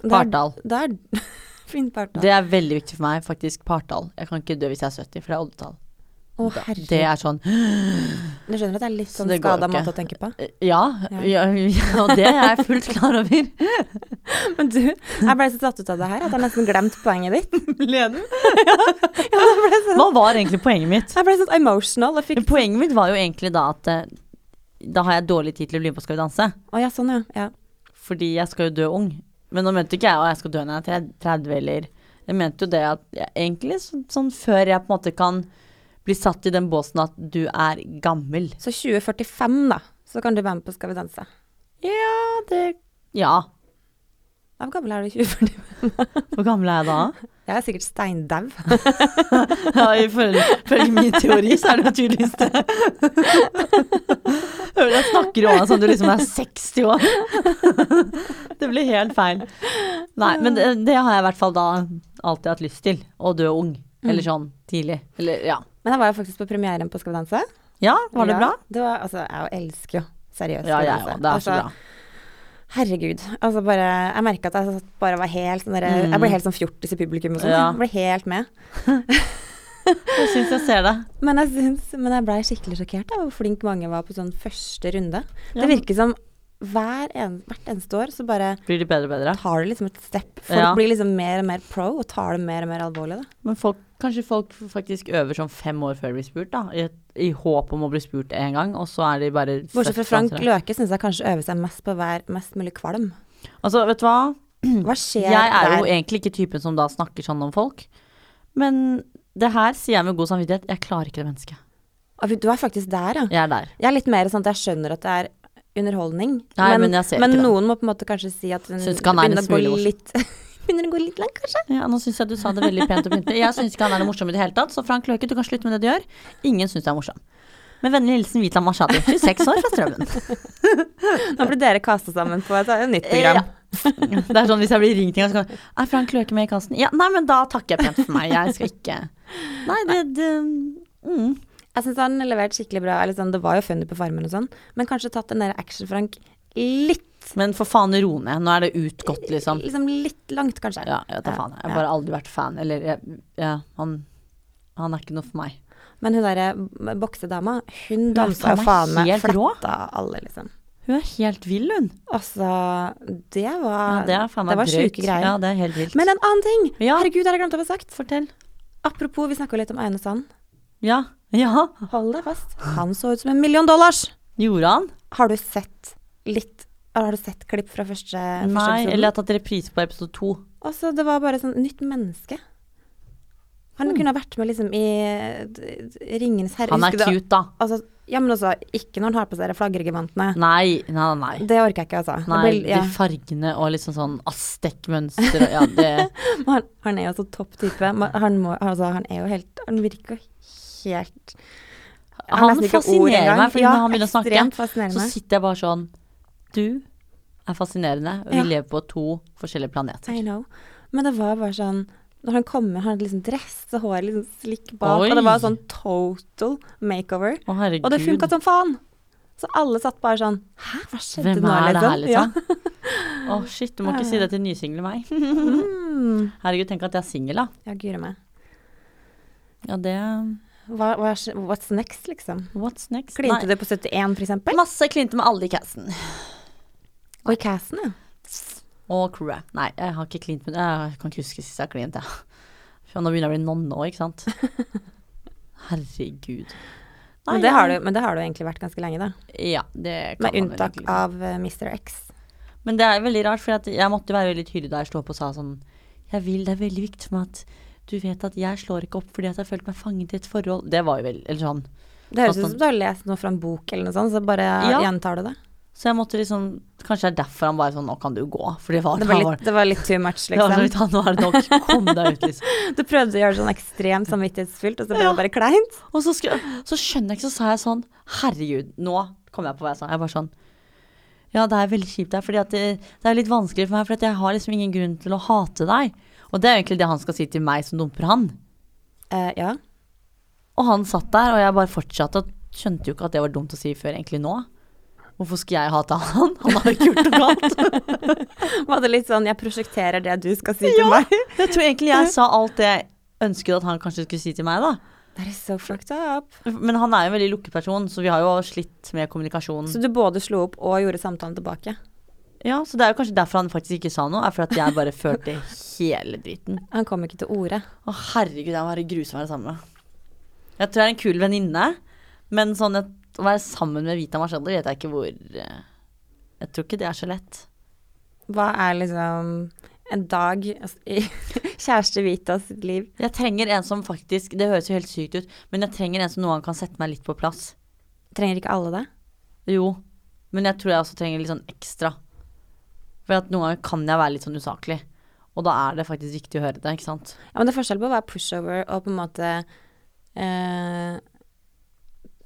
S1: Det er- Det er fint partall.
S2: Det er veldig viktig for meg, faktisk. Partall. Jeg kan ikke dø hvis jeg er 70, for det er oddetall.
S1: Å, herregud.
S2: Det er sånn
S1: Du skjønner at det er litt sånn
S2: det
S1: skada måte å tenke på?
S2: Ja,
S1: Ja.
S2: ja. ja, og det er jeg fullt klar over.
S1: Men du, jeg ble så tatt ut av det her at jeg nesten glemt poenget ditt.
S2: Ble du?
S1: Ja, jeg ble sånn,
S2: Hva var egentlig poenget mitt?
S1: jeg ble sånn emotional og
S2: Poenget mitt var jo egentlig da at eh, da har jeg dårlig tid til å bli med på Skal vi danse.
S1: Oh, ja, sånn ja. ja.
S2: Fordi jeg skal jo dø ung. Men nå mente ikke jeg at jeg skal dø når jeg er 30 eller Jeg mente jo det at jeg, egentlig så, sånn før jeg på en måte kan bli satt i den båsen at du er gammel.
S1: Så 2045, da, så kan du være med på Skal vi danse.
S2: Ja, det Ja.
S1: Hvor gammel er du i 2045?
S2: Hvor gammel er jeg da?
S1: Jeg er sikkert steindau.
S2: Ja, Ifølge min teori så er det tydeligvis det. Hører jeg snakker om deg som du liksom er 60 år. Det blir helt feil. Nei, men det, det har jeg i hvert fall da alltid hatt lyst til. Å dø ung. Eller sånn tidlig. Eller ja.
S1: Men jeg var jo faktisk på premieren på Skal vi danse.
S2: Ja, var det
S1: Ja,
S2: bra?
S1: Det var, altså, jeg elsker jo seriøst
S2: Ja,
S1: Skal vi danse.
S2: òg. Det er så
S1: Altså,
S2: bra.
S1: Herregud. Altså bare Jeg merka at jeg bare var helt sånn derre
S2: Mm.
S1: Jeg ble helt sånn fjortis i publikum og sånn.
S2: Ja.
S1: Jeg ble helt med.
S2: Jeg syns jeg ser det.
S1: Men jeg syns Men jeg blei skikkelig sjokkert av hvor flink mange var på sånn første runde.
S2: Ja.
S1: Det virker som en, hvert eneste år så bare
S2: Blir det bedre og bedre?
S1: tar det liksom et step. Folk
S2: Ja.
S1: blir liksom mer og mer pro og tar det mer og mer alvorlig, da.
S2: Men folk, kanskje folk faktisk øver sånn fem år før de blir spurt, da. I, I håp om å bli spurt én gang, og så er de bare
S1: Bortsett fra
S2: født
S1: Frank
S2: dansere.
S1: Løke syns jeg kanskje øver seg mest på å være mest mulig kvalm.
S2: Altså, vet du hva?
S1: Hva skjer
S2: Jeg er jo
S1: der?
S2: egentlig ikke typen som da snakker sånn om folk. Men det her sier jeg med god samvittighet. Jeg klarer ikke det mennesket.
S1: Du er faktisk der, ja.
S2: Jeg er der.
S1: Jeg er litt mer sånn at jeg skjønner at det er underholdning.
S2: Nei, men jeg ser
S1: men
S2: ikke det.
S1: noen må på en måte kanskje si at
S2: hun er
S1: begynner å gå litt Begynner å gå litt langt, kanskje?
S2: Ja, nå syns jeg du sa det veldig pent og pyntelig. Jeg syns ikke han er noe morsom i det hele tatt, så Frank Løke, du kan slutte med det du gjør. Ingen syns det er morsom. Med vennlig hilsen Vitla Mashadi, 26 år fra Strømmen.
S1: Nå blir dere kasta sammen på et, et nytt program.
S2: Ja. Det er sånn hvis jeg blir ringt en gang, så kan jeg Er Frank Løke med i kassen? Ja, nei, men da takker jeg pent for meg. Jeg skal ikke Nei, det, det mm.
S1: Jeg syns han leverte skikkelig bra. Eller sånn, det var jo funny på Farmen og sånn, men kanskje tatt den der Action-Frank litt
S2: Men for faen, ro ned. Nå er det utgått, liksom.
S1: Liksom litt langt, kanskje.
S2: Ja, jeg vet faen. Jeg har
S1: ja.
S2: bare aldri vært fan. Eller jeg, ja, han, han er ikke noe for meg.
S1: Men hun derre boksedama, hun dansa jo
S2: faen meg
S1: fletta alle, liksom.
S2: Hun er helt vill, hun.
S1: Altså, det var
S2: Ja, det
S1: det var sjuke greier.
S2: Ja, det er helt vilt.
S1: Men en annen ting!
S2: Ja.
S1: Herregud, det har jeg glemt å få sagt.
S2: Fortell.
S1: Apropos, vi snakka litt om Aune Sand.
S2: Ja. Ja.
S1: Hold deg fast. Han så ut som en million dollars!
S2: Gjorde han?
S1: Har du sett litt Har du sett klipp fra første, første
S2: Nei,
S1: episoden?
S2: eller jeg har tatt reprise på episode to.
S1: Altså, det var bare sånn nytt menneske. Han
S2: Hmm.
S1: kunne ha vært med liksom i d- Ringenes herre.
S2: Han er
S1: Husker
S2: cute, da.
S1: Altså, ja, men også ikke når han har på seg de flaggergevantene.
S2: Nei, nei, nei.
S1: Det orker jeg ikke, altså.
S2: Nei,
S1: blir- ja.
S2: de fargene og liksom sånn Aztek-mønster og ja, det
S1: han, han er jo så topp type. Han, må, altså, han er jo helt Han virker helt
S2: Han fascinerer meg, fordi
S1: ja,
S2: når han begynner å snakke, Så sitter jeg bare sånn Du er fascinerende. og Vi
S1: Ja.
S2: lever på to forskjellige planeter.
S1: I know. Men det var bare sånn Når han kom med, han hadde liksom dress og håret liksom slikk bak,
S2: Oi.
S1: og det var sånn total makeover.
S2: Å, herregud.
S1: Og det funka som faen! Så alle satt bare sånn Hæ, hva skjedde
S2: Hvem
S1: nå,
S2: er det her,
S1: liksom?
S2: Ja. Å, shit, du må ikke si det til nysingle meg.
S1: Mm.
S2: Herregud, tenk at jeg er singel, da.
S1: ja, guri meg.
S2: Ja, det
S1: Hva, hva, what's next, liksom?
S2: What's next?
S1: Klinte
S2: Nei.
S1: du på 71, for eksempel?
S2: Masse klinte med alle i casten.
S1: Og i casten, ja.
S2: Og crewet. Nei, jeg har ikke klint med Jeg kan ikke huske sist jeg har klint, jeg. For nå begynner jeg å bli nonne òg, ikke sant. Herregud. Nei,
S1: Men det, har du, men det har du egentlig vært ganske lenge, da.
S2: Ja, det kan
S1: Med unntak av eh, Mr. X.
S2: Men det er veldig rart, for jeg måtte være veldig tydelig da jeg sto opp og sa sånn Jeg vil, det er veldig viktig for meg at du vet at jeg slår ikke opp fordi at jeg har følt meg fanget i et forhold. Det var jo vel Eller sånn.
S1: Det høres ut som du har lest noe fra en bok eller noe sånt, så bare
S2: Ja.
S1: gjentar du det.
S2: Så jeg måtte liksom Kanskje det er derfor han bare sånn Nå kan du gå. For det var,
S1: Det var litt, det var litt too much, liksom.
S2: det var
S1: liksom.
S2: litt, Nå er det nok. Kom deg ut, liksom.
S1: Du prøvde å gjøre det sånn ekstremt samvittighetsfylt, og så ble
S2: Ja.
S1: det bare kleint.
S2: Og så, så skjønner jeg ikke, så sa jeg sånn Herregud, nå kom jeg på hva jeg sa. Jeg bare sånn Ja, det er veldig kjipt her, fordi det, det er litt vanskelig for meg, for jeg har liksom ingen grunn til å hate deg. Og det er egentlig det han skal si til meg som dumper han.
S1: Uh, ja.
S2: Og han satt der, og jeg bare fortsatte og skjønte jo ikke at det var dumt å si før egentlig nå. Hvorfor skulle jeg hate han? Han har ikke gjort noe galt.
S1: Var det litt sånn 'jeg prosjekterer det du skal si til meg'?
S2: Jeg tror egentlig jeg sa alt det jeg ønsket at han kanskje skulle si til meg, da.
S1: That is so fucked up.
S2: Men han er jo en veldig lukket person, så vi har jo slitt med kommunikasjonen.
S1: Så du både slo opp og gjorde samtalen tilbake?
S2: Ja, så det er jo kanskje derfor han faktisk ikke sa noe, er for at jeg bare følte hele driten.
S1: Han kom ikke til orde.
S2: Å herregud, jeg må være grusom å være sammen med. Jeg tror jeg er en kul venninne, men sånn at å være sammen med Vita Marcello vet jeg ikke hvor eh, Jeg tror ikke det er så lett.
S1: Hva er liksom en dag altså, i kjæreste Vitas liv?
S2: Jeg trenger en som faktisk Det høres jo helt sykt ut, men jeg trenger en som noen kan sette meg litt på plass.
S1: Trenger ikke alle det?
S2: Jo, men jeg tror jeg også trenger litt sånn ekstra. For at noen ganger kan jeg være litt sånn usaklig. Og da er det faktisk viktig å høre det, ikke sant.
S1: Ja, men det er forskjell på å være pushover og på en måte eh,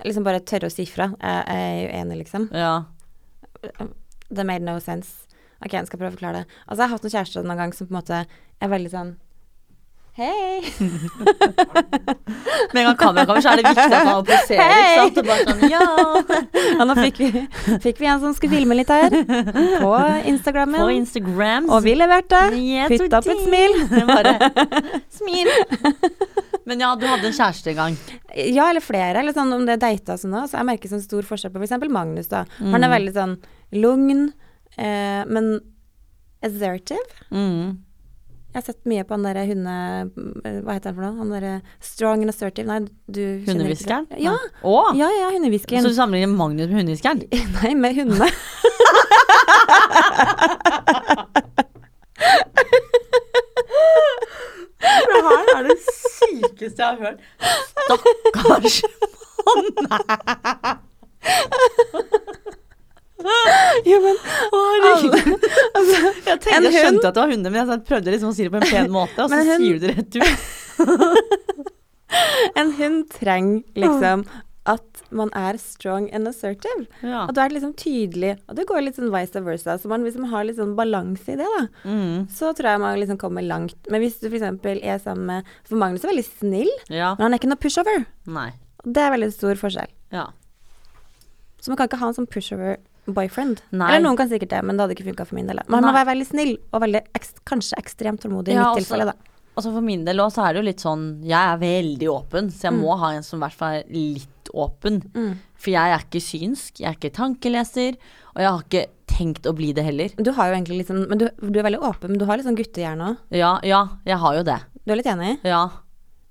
S1: Liksom bare tørre å si fra. Jeg, jeg er jo enig, liksom.
S2: Ja.
S1: Det made no sense. Ok, jeg skal prøve å forklare det. Altså, jeg har hatt noen kjærester noen gang som på en måte er veldig sånn Hei!
S2: Med en gang kameraet kommer, så er det viktig at man poserer, ikke sant. Sånn, ja.
S1: Ja, nå fikk vi, fikk vi en som skulle filme litt her. På Instagrammen.
S2: På Instagram.
S1: og vi leverte.
S2: Yes,
S1: opp et smil.
S2: Bare smil. Men ja, du hadde en kjæreste en gang.
S1: Ja, eller flere. Eller sånn om det er data sånn òg. Så jeg merker sånn stor forskjell på f.eks. Magnus, da. Han
S2: Mm.
S1: er veldig sånn lugn, eh, men assertive.
S2: Mm.
S1: Jeg har sett mye på han derre hunde... Hva heter han for noe? Han derre strong and assertive Nei, du kjenner ikke
S2: Hundehviskeren?
S1: det? Ja.
S2: Å!
S1: Ja, ja,
S2: Så du sammenligner Magnus med hundehviskeren?
S1: Nei, med hundene.
S2: Det her er det sykeste jeg har hørt. Stakkars
S1: jo, men
S2: Herregud. Jeg, tenkte,
S1: en
S2: jeg skjønte at det var hunder, men jeg prøvde liksom å si det på en pen måte, og så
S1: hund-
S2: sier du det rett ut.
S1: en hund trenger liksom at man er strong and assertive.
S2: Ja.
S1: At du er liksom tydelig. Og det går litt sånn vice versa. Så man, hvis man har litt sånn balanse i det, da,
S2: Mm.
S1: så tror jeg man liksom kommer langt. Men hvis du f.eks. er sammen med For Magnus er veldig snill,
S2: ja.
S1: men han er ikke noe pushover.
S2: Nei.
S1: Det er veldig stor forskjell.
S2: Ja.
S1: Så man kan ikke ha en sånn pushover boyfriend.
S2: Nei.
S1: Eller noen kan sikkert det, men det hadde ikke funka for min del. Man Nei. må være veldig snill, og veldig ekst, kanskje ekstremt tålmodig i
S2: Ja,
S1: mitt
S2: også-
S1: tilfelle, da.
S2: altså for min del òg, så er det jo litt sånn Jeg er veldig åpen, så jeg må ha en som i hvert fall er litt åpen.
S1: Mm.
S2: For jeg er ikke synsk, jeg er ikke tankeleser, og jeg har ikke tenkt å bli det heller.
S1: Du har jo egentlig litt sånn Men du, du er veldig åpen, men du har litt sånn guttehjerne òg.
S2: Ja, ja, jeg har jo det.
S1: Du er litt enig?
S2: Ja,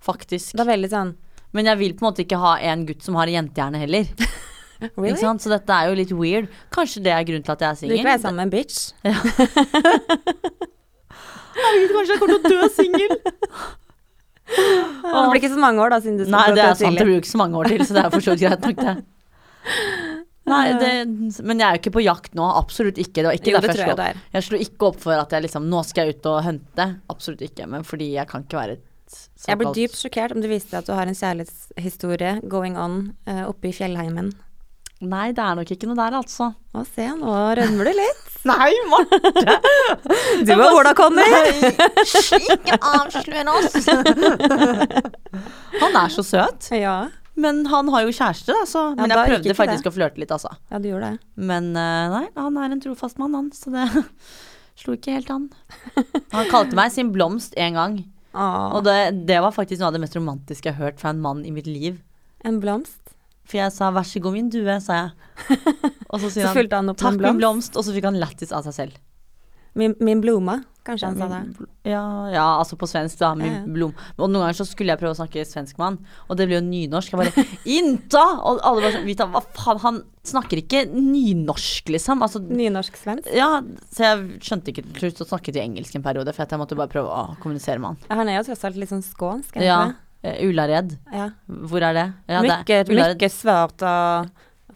S2: faktisk.
S1: Det er veldig sånn
S2: Men jeg vil på en måte ikke ha en gutt som har jentehjerne heller.
S1: Really?
S2: Så dette er jo litt weird. Kanskje det er grunnen til at jeg er
S1: Du vil være sammen med en bitch?
S2: Herregud, kanskje jeg kommer til å dø singel.
S1: Det blir ikke så mange år, da, siden du skal
S2: Nei, det er sant. Det blir ikke så mange år til, så det er for så vidt greit nok, det. Nei, det, men jeg er jo ikke på jakt nå. Absolutt ikke. Det var ikke
S1: Jo,
S2: derfor jeg slo opp. Jeg slo ikke opp for at jeg liksom Nå skal jeg ut og hunte. Absolutt ikke. Men fordi jeg kan ikke være et
S1: Jeg blir dypt sjokkert om du viser seg at du har en kjærlighetshistorie going on uh, oppe i fjellheimen.
S2: Nei, det er nok ikke noe der, altså.
S1: Å, se, nå rødmer du litt.
S2: Nei, Marte!
S1: Du og Ola Conny.
S2: Ikke avslør oss! han er så søt.
S1: Ja.
S2: Men han har jo kjæreste, da, så Men
S1: da
S2: jeg prøvde
S1: faktisk
S2: faktisk å flørte litt, altså.
S1: ja, du gjorde det.
S2: Men eh, nei, han er en trofast mann, han, så det slo ikke helt an. Han kalte meg sin blomst en gang,
S1: Åh,
S2: og det, det var faktisk noe av det mest romantiske jeg har hørt fra en mann i mitt liv.
S1: en blomst.
S2: For jeg sa 'vær så god, min due', sa jeg. Og så sier
S1: Så
S2: han 'takk, min
S1: blomst.
S2: og så fikk han lættis av seg selv.
S1: Min, min blomma, kanskje han sa det.
S2: Ja, ja, altså på svensk, da. Min
S1: Ja, ja.
S2: blom. Og noen ganger så skulle jeg prøve å snakke svensk med han, og det ble jo nynorsk. Jeg bare 'Inta!' Og alle bare sånn hva faen, han snakker ikke nynorsk, liksom. Altså
S1: Nynorsk-svensk.
S2: Ja, så jeg skjønte ikke til slutt å snakket til engelsk en periode, for jeg måtte bare prøve å kommunisere med han.
S1: Ja, Han er jo tross alt litt sånn skånsk. egentlig.
S2: Ja.
S1: Ikke
S2: eh, Ullared.
S1: ja.
S2: Hvor er det? Ja,
S1: Mykje,
S2: det er
S1: mykje svårt å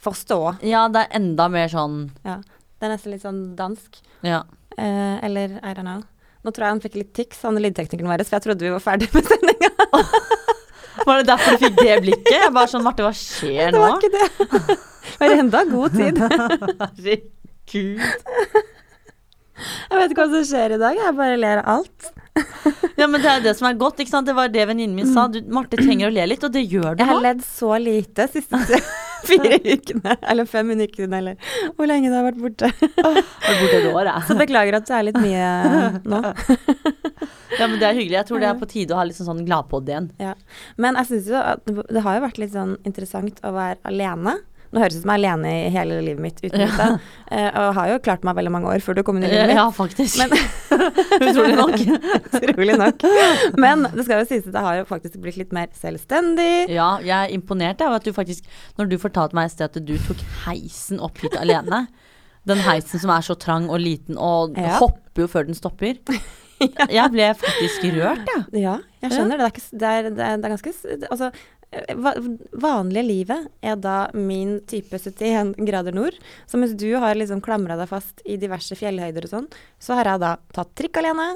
S1: forstå.
S2: Ja, det er enda mer sånn
S1: Ja. Det er nesten litt sånn dansk.
S2: Ja.
S1: Eh, eller I don't know. Nå tror jeg han fikk litt tics, han lydteknikeren vår, for jeg trodde vi var ferdig med sendinga.
S2: Var det derfor du fikk det blikket? Jeg bare sånn, Marte, hva skjer nå?
S1: Det
S2: nå?
S1: var ikke det. Det var enda god tid.
S2: Herregud.
S1: Jeg vet ikke hva som skjer i dag, jeg bare ler av alt.
S2: Ja, men det er det som er godt, ikke sant. Det var det venninnen min sa. Du, Marte trenger å le litt, og det gjør du
S1: Jeg har ledd så lite siste fire ukene, eller fem ukene, eller hvor lenge det har vært borte.
S2: Har borte et år,
S1: Så beklager at det er litt mye nå.
S2: Ja, men det er hyggelig. Jeg tror det er på tide å ha litt sånn, sånn gladpod igjen.
S1: Ja. Men jeg syns jo at det har jo vært litt sånn interessant å være alene. Nå høres det ut som jeg er alene i hele livet mitt uten
S2: Ja.
S1: dette. eh, og har jo klart meg veldig mange år før du kom inn i livet mitt.
S2: Ja, faktisk. Utrolig nok.
S1: Utrolig nok. Men det skal jo sies at jeg har jo faktisk blitt litt mer selvstendig.
S2: Ja, jeg er imponert av at du faktisk Når du fortalte meg i sted at du tok heisen opp hit alene Den heisen som er så trang og liten og
S1: Ja.
S2: hopper jo før den stopper. Jeg ble faktisk rørt, jeg.
S1: Ja, jeg skjønner det. Det er, ikke, det er, det er, det er ganske Altså, vanlige livet er da min type 71 grader nord. Så mens du har liksom klamra deg fast i diverse fjellhøyder og sånn, så har jeg da tatt trikk alene.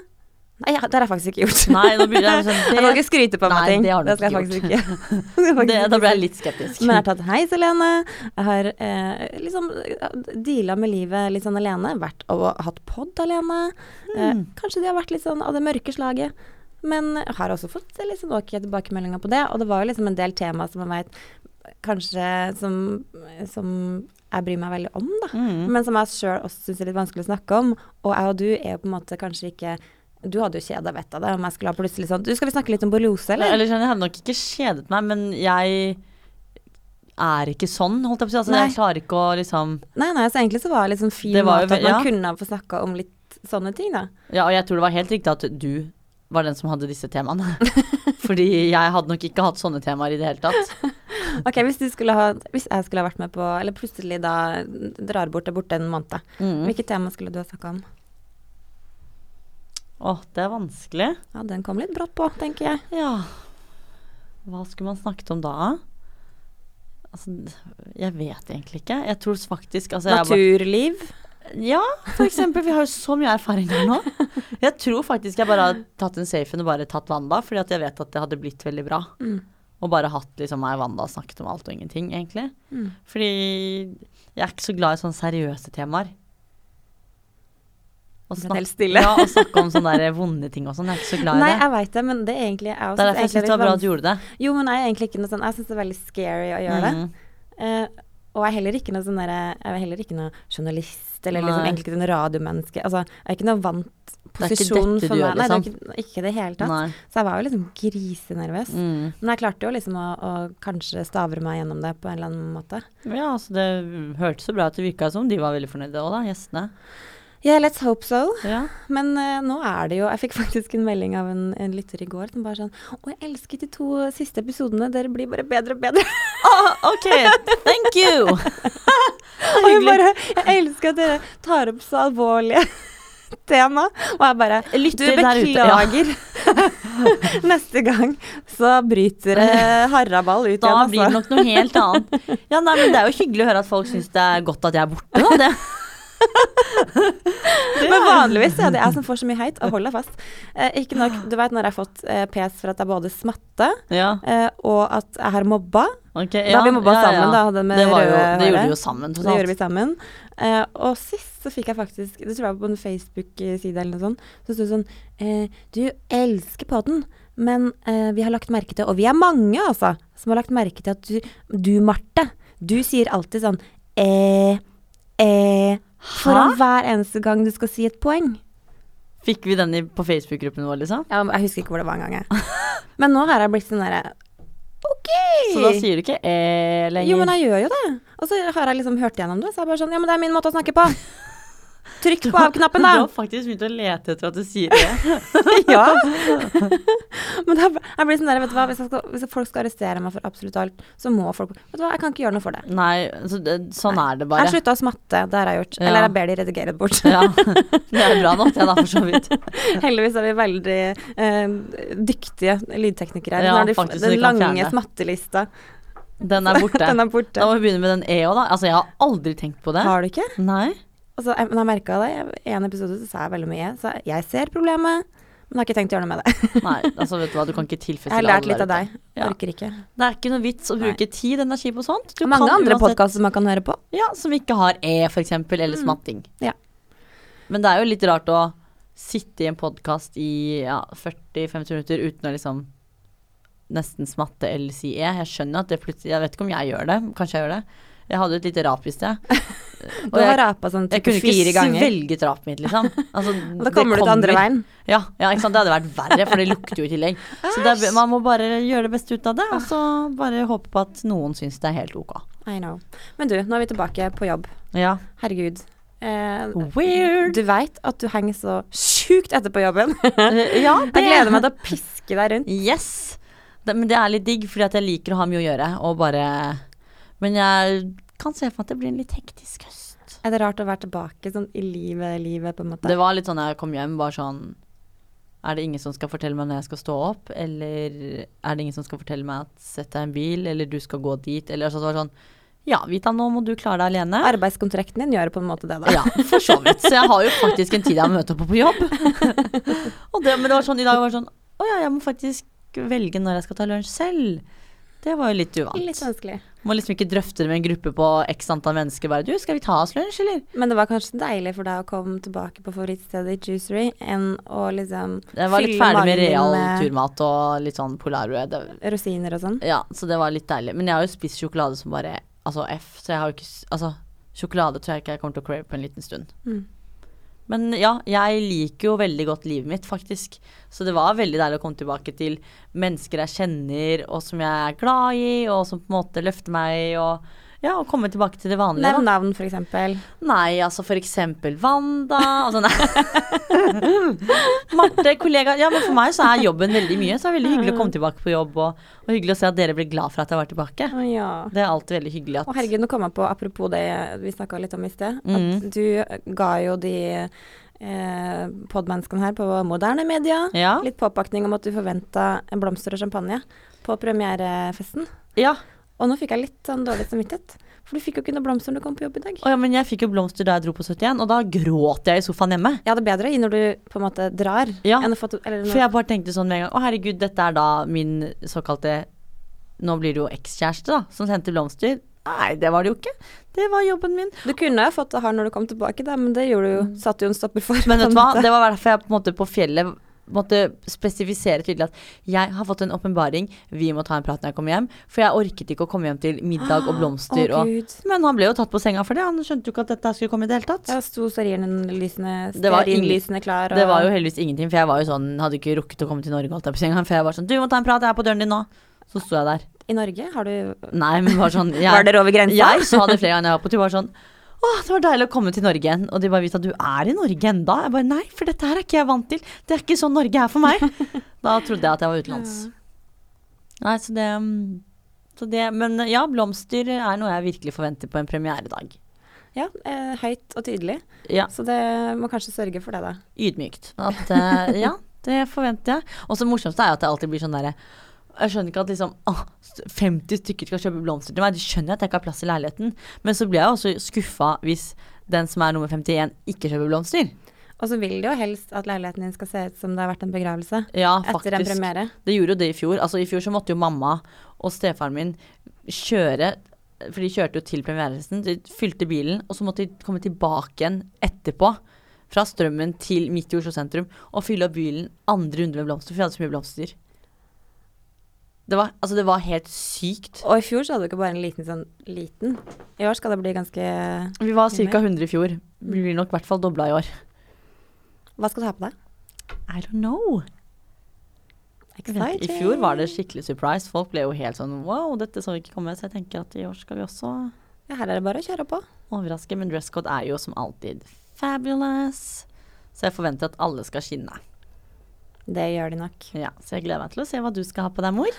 S1: Nei, ja, det har jeg faktisk ikke gjort.
S2: Nei, nå jeg sånn
S1: Jeg kan ikke skryte på meg
S2: Nei,
S1: ting.
S2: det har du
S1: skal jeg
S2: ikke
S1: faktisk ikke. Det faktisk
S2: det, Da ble jeg litt skeptisk.
S1: Men jeg har tatt heis alene. Jeg har eh, liksom deala med livet litt sånn alene. Vært og hatt pod alene. Eh,
S2: Mm.
S1: kanskje de har vært litt sånn av det mørke slaget. Men jeg har også fått litt sånn ok tilbakemeldinger på det. Og det var jo liksom en del tema som jeg veit kanskje som, som jeg bryr meg veldig om, da.
S2: Mm.
S1: Men som jeg sjøl også syns er litt vanskelig å snakke om. Og jeg og du er jo på en måte kanskje ikke Du hadde jo kjeda vettet av det om jeg skulle ha plutselig sånn Du, skal vi snakke litt om borreliose, eller?
S2: Eller jeg hadde nok ikke kjedet meg, men jeg er ikke sånn, holdt jeg på å si. Altså,
S1: Nei.
S2: jeg klarer ikke å liksom
S1: Nei, nei, så egentlig så var det sånn fin
S2: Det var jo
S1: måte at man
S2: ja.
S1: kunne få snakka om litt sånne ting, da.
S2: Ja, og jeg tror det var helt riktig at du var den som hadde disse temaene. Fordi jeg hadde nok ikke hatt sånne temaer i det hele tatt.
S1: Ok, hvis du ha Hvis jeg skulle ha vært med på Eller plutselig da drar bort og borte en måned,
S2: Mm.
S1: hvilket tema skulle du ha snakka om?
S2: Åh, det er vanskelig.
S1: Ja, den kom litt brått på, tenker jeg.
S2: Ja Hva skulle man snakket om da? Altså, jeg vet egentlig ikke. Jeg tror faktisk altså, jeg bare-
S1: Naturliv.
S2: Ja, for eksempel. Vi har jo så mye erfaring der nå. Jeg tror faktisk jeg bare har tatt en safen og bare tatt Wanda, fordi at jeg vet at det hadde blitt veldig bra.
S1: Mm.
S2: Og bare hatt liksom meg og Wanda snakket om alt og ingenting, egentlig.
S1: Mm.
S2: Fordi jeg er ikke så glad i sånne seriøse temaer. Å snakke, ja, å snakke om sånne der vonde ting og sånn. Jeg er ikke så glad i
S1: Nei,
S2: det.
S1: jeg veit det, men det er egentlig jeg også
S2: Det er derfor jeg syns det var bra at du gjorde det.
S1: Jo, men jeg er egentlig ikke noe sånn Jeg syns det er veldig scary å gjøre det. Uh, og jeg er heller ikke noe sånn derre Jeg er heller ikke noe journalist, eller liksom
S2: Nei.
S1: egentlig noe radiomenneske. Altså, jeg er ikke noe vant posisjon for meg.
S2: gjør,
S1: Nei, det er
S2: liksom.
S1: ikke, ikke det hele tatt.
S2: Nei.
S1: Så jeg var jo liksom grisenervøs.
S2: Mm.
S1: Men jeg klarte jo liksom å, å kanskje stavre meg gjennom det på en eller annen måte.
S2: Ja, altså det hørtes så bra ut. Det virka som de var veldig fornøyde òg, da, gjestene.
S1: Yeah, let's hope so.
S2: Ja.
S1: Men uh, nå er det jo Jeg fikk faktisk en melding av en, en lytter i går som bare sånn Å, jeg elsket de to siste episodene. Dere blir bare bedre og bedre.
S2: oh, ok, thank you!
S1: Og hun bare Jeg elsker at dere tar opp så alvorlige tema. Og jeg bare Du
S2: Lytter der ute, ja.
S1: beklager. Neste gang så bryter det harraball ut
S2: Da
S1: igjen,
S2: blir det
S1: altså.
S2: nok noe helt annet. Ja, nei, men Det er jo hyggelig å høre at folk syns det er godt at jeg er borte. Da. Det.
S1: Men vanligvis er det jeg som får så mye heit, og hold deg fast. Eh, ikke nok, du vet når jeg har fått eh, pes for at jeg både smatte,
S2: Ja,
S1: eh, og at jeg har mobba.
S2: ok.
S1: Da
S2: har
S1: vi mobba
S2: ja,
S1: sammen, da, det med
S2: det, var jo, det gjorde vi jo sammen.
S1: Det gjorde vi sammen. Eh, og sist så fikk jeg faktisk Det tror jeg var på en Facebook-side eller noe sånt. Så sto det sånn eh, Du elsker podden, men eh, vi har lagt merke til Og vi er mange, altså, som har lagt merke til at du, du Marte, du sier alltid sånn eh, eh Foran hver eneste gang du skal si et poeng.
S2: Fikk vi den på Facebook-gruppen vår, liksom?
S1: Ja, jeg husker ikke hvor det var engang. Men nå har jeg blitt sånn derre OK!
S2: Så da sier du ikke eh lenger?
S1: Jo, men jeg gjør jo det. Og så har jeg liksom hørt gjennom det, så jeg bare sånn Ja, men det er min måte å snakke på. Trykk på av-knappen,
S2: Du har faktisk begynt å lete etter at du sier det.
S1: ja. Men da, jeg blir sånn der, vet du hva, hvis, jeg skal, hvis folk skal arrestere meg for absolutt alt, så må folk Vet du hva, jeg kan ikke gjøre noe for det.
S2: Nei, så det, sånn er det
S1: Jeg
S2: bare.
S1: har slutta å smatte, det har jeg gjort.
S2: Ja.
S1: Eller jeg ber de redigere det bort.
S2: Ja, det er bra nok, det da, for så vidt.
S1: Heldigvis er vi veldig eh, dyktige lydteknikere.
S2: Ja,
S1: de,
S2: faktisk,
S1: den lange smattelista,
S2: Den er borte.
S1: den er borte.
S2: Da må vi begynne med den E òg, da. Altså, jeg har aldri tenkt på det.
S1: Har du ikke?
S2: Nei.
S1: Altså, jeg, men jeg merka det. I en episode så sa jeg veldig mye. Så jeg ser problemet, men har ikke tenkt å gjøre noe med det.
S2: Nei, altså vet du hva, du kan ikke
S1: Jeg har lært litt av deg.
S2: Ja.
S1: Orker ikke.
S2: Det er ikke noe vits å bruke tid og energi på sånt. Du
S1: Mange
S2: kan
S1: andre
S2: uansett-
S1: podkaster man kan høre på.
S2: Ja, som ikke har E, eksempel, eller
S1: Mm.
S2: smatting.
S1: Ja.
S2: Men det er jo litt rart å sitte i en podkast i ja, 40-50 minutter uten å liksom nesten smatte eller si E. Jeg skjønner at det plutselig Jeg vet ikke om jeg gjør det. Kanskje jeg gjør det. Jeg hadde et lite rap i sted.
S1: Du har rapa sånn
S2: Jeg kunne
S1: fire
S2: ikke svelget mitt, liksom. Altså,
S1: da kommer du til andre veien.
S2: Ja, ja, ikke sant. Det hadde vært verre, for det lukter jo i tillegg. Så det er, man må bare gjøre det beste ut av det, og så bare håpe på at noen syns det er helt ok.
S1: I know. Men du, nå er vi tilbake på jobb.
S2: Ja.
S1: Herregud. Eh,
S2: Weird.
S1: du veit at du henger så sjukt etter på jobben.
S2: Ja,
S1: Jeg gleder meg til å piske deg rundt.
S2: Yes. Det, men det er litt digg, fordi at jeg liker å ha mye å gjøre, og bare Men jeg kan se for meg at det blir en litt hektisk høst.
S1: Er det rart å være tilbake sånn i livet, livet, på en måte?
S2: Det var litt sånn da jeg kom hjem, bare sånn Er det ingen som skal fortelle meg når jeg skal stå opp? Eller er det ingen som skal fortelle meg at sett deg i en bil, eller du skal gå dit? Eller så det var sånn Ja, Vita, nå må du klare deg alene.
S1: Arbeidskontrakten din gjør på en måte det, da.
S2: Ja, for så vidt. Så jeg har jo faktisk en tid jeg har møte opp på jobb. og det, men det var sånn i dag var det sånn Å ja, jeg må faktisk velge når jeg skal ta lunsj selv. Det var jo litt uvant.
S1: Litt vanskelig.
S2: Må liksom ikke drøfte det med en gruppe på x antall mennesker. Bare du, skal vi ta oss lunsj, eller?
S1: Men det var kanskje deilig for deg å komme tilbake på favorittstedet i Juicery enn å liksom
S2: Jeg var litt ferdig med real turmat og litt sånn Polarbrød.
S1: Rosiner og sånn.
S2: Ja, så det var litt deilig. Men jeg har jo spist sjokolade som bare Altså F, så jeg har jo ikke Altså, sjokolade tror jeg ikke jeg kommer til å crave på en liten stund.
S1: Mm.
S2: Men ja, jeg liker jo veldig godt livet mitt, faktisk. Så det var veldig deilig å komme tilbake til mennesker jeg kjenner, og som jeg er glad i, og som på en måte løfter meg, og ja, og komme tilbake til det vanlige.
S1: Nevn navn, for eksempel.
S2: Nei, altså for eksempel Wanda altså. Marte, kollega Ja, men for meg så er jobben veldig mye. Så det er veldig hyggelig å komme tilbake på jobb, og, og hyggelig å se at dere blir glad for at jeg var tilbake.
S1: Ja.
S2: Det er alltid veldig hyggelig at
S1: Å herregud, nå kom jeg på, apropos det vi snakka litt om i sted, at du ga jo de eh, podmenneskene her på moderne media
S2: Ja.
S1: litt påpakning om at du forventa en blomster og champagne på premierefesten.
S2: Ja.
S1: Og nå fikk jeg litt sånn dårlig samvittighet, for du fikk jo ikke noe blomster når du kom på jobb i dag.
S2: Oh, ja, men jeg fikk jo blomster da jeg dro på 71, og da gråt jeg i sofaen hjemme.
S1: Ja, det er bedre når du på en måte drar,
S2: Ja,
S1: enn å få eller
S2: For jeg bare tenkte sånn med en gang Å herregud, dette er da min såkalte Nå blir det jo ekskjæreste, da, som sendte blomster. Nei, det var det jo ikke. Det var jobben min.
S1: Du kunne jo fått det her når du kom tilbake, da, men det gjorde du jo, satte jo en stopper for.
S2: Men vet du hva, det var derfor jeg på en måte på fjellet måtte spesifisere tydelig at jeg har fått en åpenbaring, vi må ta en prat når jeg kommer hjem. For jeg orket ikke å komme hjem til middag og blomster
S1: Å,
S2: og Men han ble jo tatt på senga for det. Han skjønte jo ikke at dette skulle komme i det hele tatt.
S1: Ja, sto stearinlysene klar. Og,
S2: Det var jo heldigvis ingenting, for jeg var jo sånn, hadde ikke rukket å komme til Norge, holdt jeg på senga. For jeg var sånn Du må ta en prat, jeg er på døren din nå. Så sto jeg der.
S1: I Norge har du
S2: Nei, men bare sånn jeg,
S1: Var dere over grensa?
S2: Jeg sa det flere ganger jeg var på tur. Bare sånn Å, det var deilig å komme til Norge igjen. Og de bare visste at du er i Norge enda. Jeg bare nei, for dette her er ikke jeg vant til. Det er ikke sånn Norge er for meg. Da trodde jeg at jeg var utenlands. Nei, så det, mm, så det Men ja, blomster er noe jeg virkelig forventer på en premieredag.
S1: Ja, eh, høyt og tydelig.
S2: Ja,
S1: Så det må kanskje sørge for det, da.
S2: ydmykt. At eh, ja, det forventer jeg. Og så morsomste er jo at det alltid blir sånn derre jeg skjønner ikke at liksom, åh, 50 stykker skal kjøpe blomster til meg. De skjønner at jeg ikke har plass i leiligheten. Men så blir jeg også skuffa hvis den som er nummer 51, ikke kjøper blomster.
S1: Og så vil de jo helst at leiligheten din skal se ut som det har vært en begravelse.
S2: Ja,
S1: Etter en
S2: faktisk.
S1: premiere.
S2: Det gjorde jo det i fjor. Altså I fjor så måtte jo mamma og stefaren min kjøre For de kjørte jo til premierefesten. De fylte bilen, og så måtte de komme tilbake igjen etterpå. Fra Strømmen til midt i Oslo sentrum og fylle opp bilen andre runde med blomster. For vi hadde så mye blomster. Det var, altså det var helt sykt.
S1: Og i fjor så hadde du ikke bare en liten sånn liten. I år skal det bli ganske
S2: Vi var ca. 100 i fjor. Vi blir nok i hvert fall dobla i år.
S1: Hva skal du ha på deg?
S2: I don't know. I fjor var det skikkelig surprise. Folk ble jo helt sånn wow, dette så vi ikke komme. Så jeg tenker at i år skal vi også
S1: Ja, her er det bare å kjøre på.
S2: overraske. Men dresscode er jo som alltid fabulous. Så jeg forventer at alle skal skinne.
S1: Det gjør de nok.
S2: Ja, Så jeg gleder meg til å se hva du skal ha på deg, mor.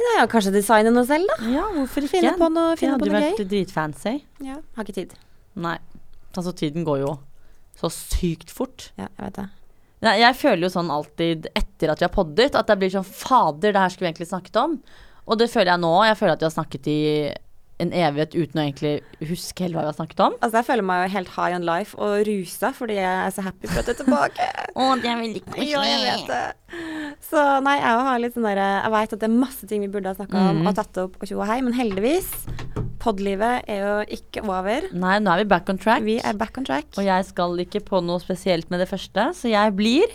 S1: Ja, kanskje designe noe selv, da.
S2: Ja, hvorfor ikke?
S1: Finne på noe,
S2: det
S1: finne
S2: hadde
S1: på noe
S2: vært
S1: gøy.
S2: dritfancy.
S1: Ja, har ikke tid.
S2: Nei. Altså, tiden går jo så sykt fort.
S1: Ja, jeg vet det.
S2: Nei, jeg føler jo sånn alltid etter at vi har poddet, at det blir sånn Fader, det her skulle vi egentlig snakket om. Og det føler jeg nå. Jeg føler at vi har snakket i en evighet uten å egentlig huske helt hva vi har snakket om.
S1: Altså, jeg føler meg jo helt high on life og rusa fordi jeg er så happy for at du er tilbake.
S2: Å, det er veldig
S1: ja, jeg vet det. Så nei, jeg har litt sånn derre Jeg veit at det er masse ting vi burde ha snakka om
S2: Mhm.
S1: og tatt opp og tjo og hei, men heldigvis, podlivet er jo ikke over.
S2: Nei, nå er vi back on track.
S1: Vi er back on track.
S2: Og jeg skal ikke på noe spesielt med det første, så jeg blir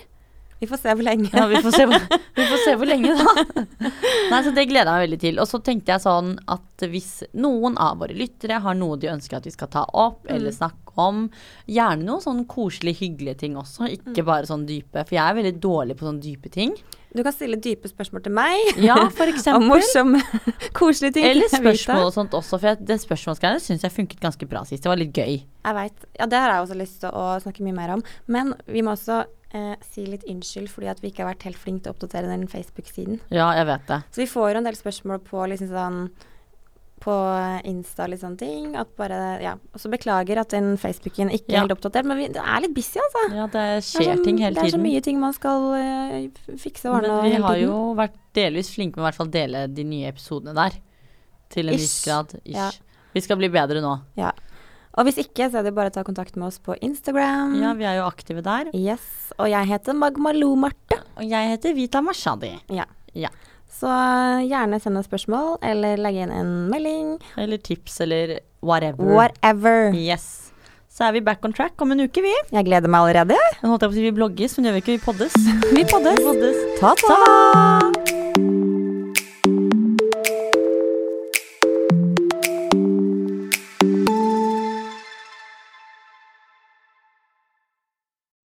S1: Vi får se hvor lenge.
S2: Ja, vi får se vi får se hvor lenge, da. Nei, så Det gleder jeg meg veldig til. Og så tenkte jeg sånn at hvis noen av våre lyttere har noe de ønsker at vi skal ta opp eller snakke om, gjerne noen sånn koselige, hyggelige ting også, ikke bare sånn dype. For jeg er veldig dårlig på sånne dype ting.
S1: Du kan stille dype spørsmål til meg.
S2: Ja, for
S1: Om
S2: eksempel.
S1: morsomme, koselige ting.
S2: Eller spørsmål og sånt også, for jeg, det spørsmålsgreiene syns jeg funket ganske bra sist. Det var litt gøy.
S1: Jeg veit. Ja, det har jeg også lyst til å snakke mye mer om. Men vi må også eh, si litt unnskyld fordi at vi ikke har vært helt flinke til å oppdatere den Facebook-siden.
S2: Ja, jeg vet det.
S1: Så vi får jo en del spørsmål på liksom sånn på Insta og litt sånne ting. At bare, ja. Og så beklager at den Facebooken ikke er
S2: Ja.
S1: helt oppdatert. Men vi, det er litt busy, altså.
S2: Ja, det
S1: Det er
S2: skjer
S1: så-
S2: ting hele tiden.
S1: Det er så mye ting man skal uh, fikse og ordne
S2: Men vi har jo vært delvis flinke med å dele de nye episodene der. Til en
S1: Ish.
S2: viss grad. Ish.
S1: Ja.
S2: Vi skal bli bedre nå.
S1: Ja. Og hvis ikke, så er det bare å ta kontakt med oss på Instagram.
S2: Ja, vi er jo aktive der.
S1: Yes. Og jeg heter Magmalou Marte.
S2: Og jeg heter Vita Mashadi.
S1: Ja.
S2: Ja.
S1: Så eh, gjerne send oss spørsmål, eller legge inn en melding.
S2: Eller tips, eller whatever.
S1: Whatever.
S2: Yes. Så er vi back on track om en uke, vi.
S1: Jeg gleder meg allerede.
S2: Nå holdt jeg på å si vi blogges, men gjør vi ikke. Vi poddes.
S1: Vi poddes.
S2: Vi poddes.
S1: Ta-ta!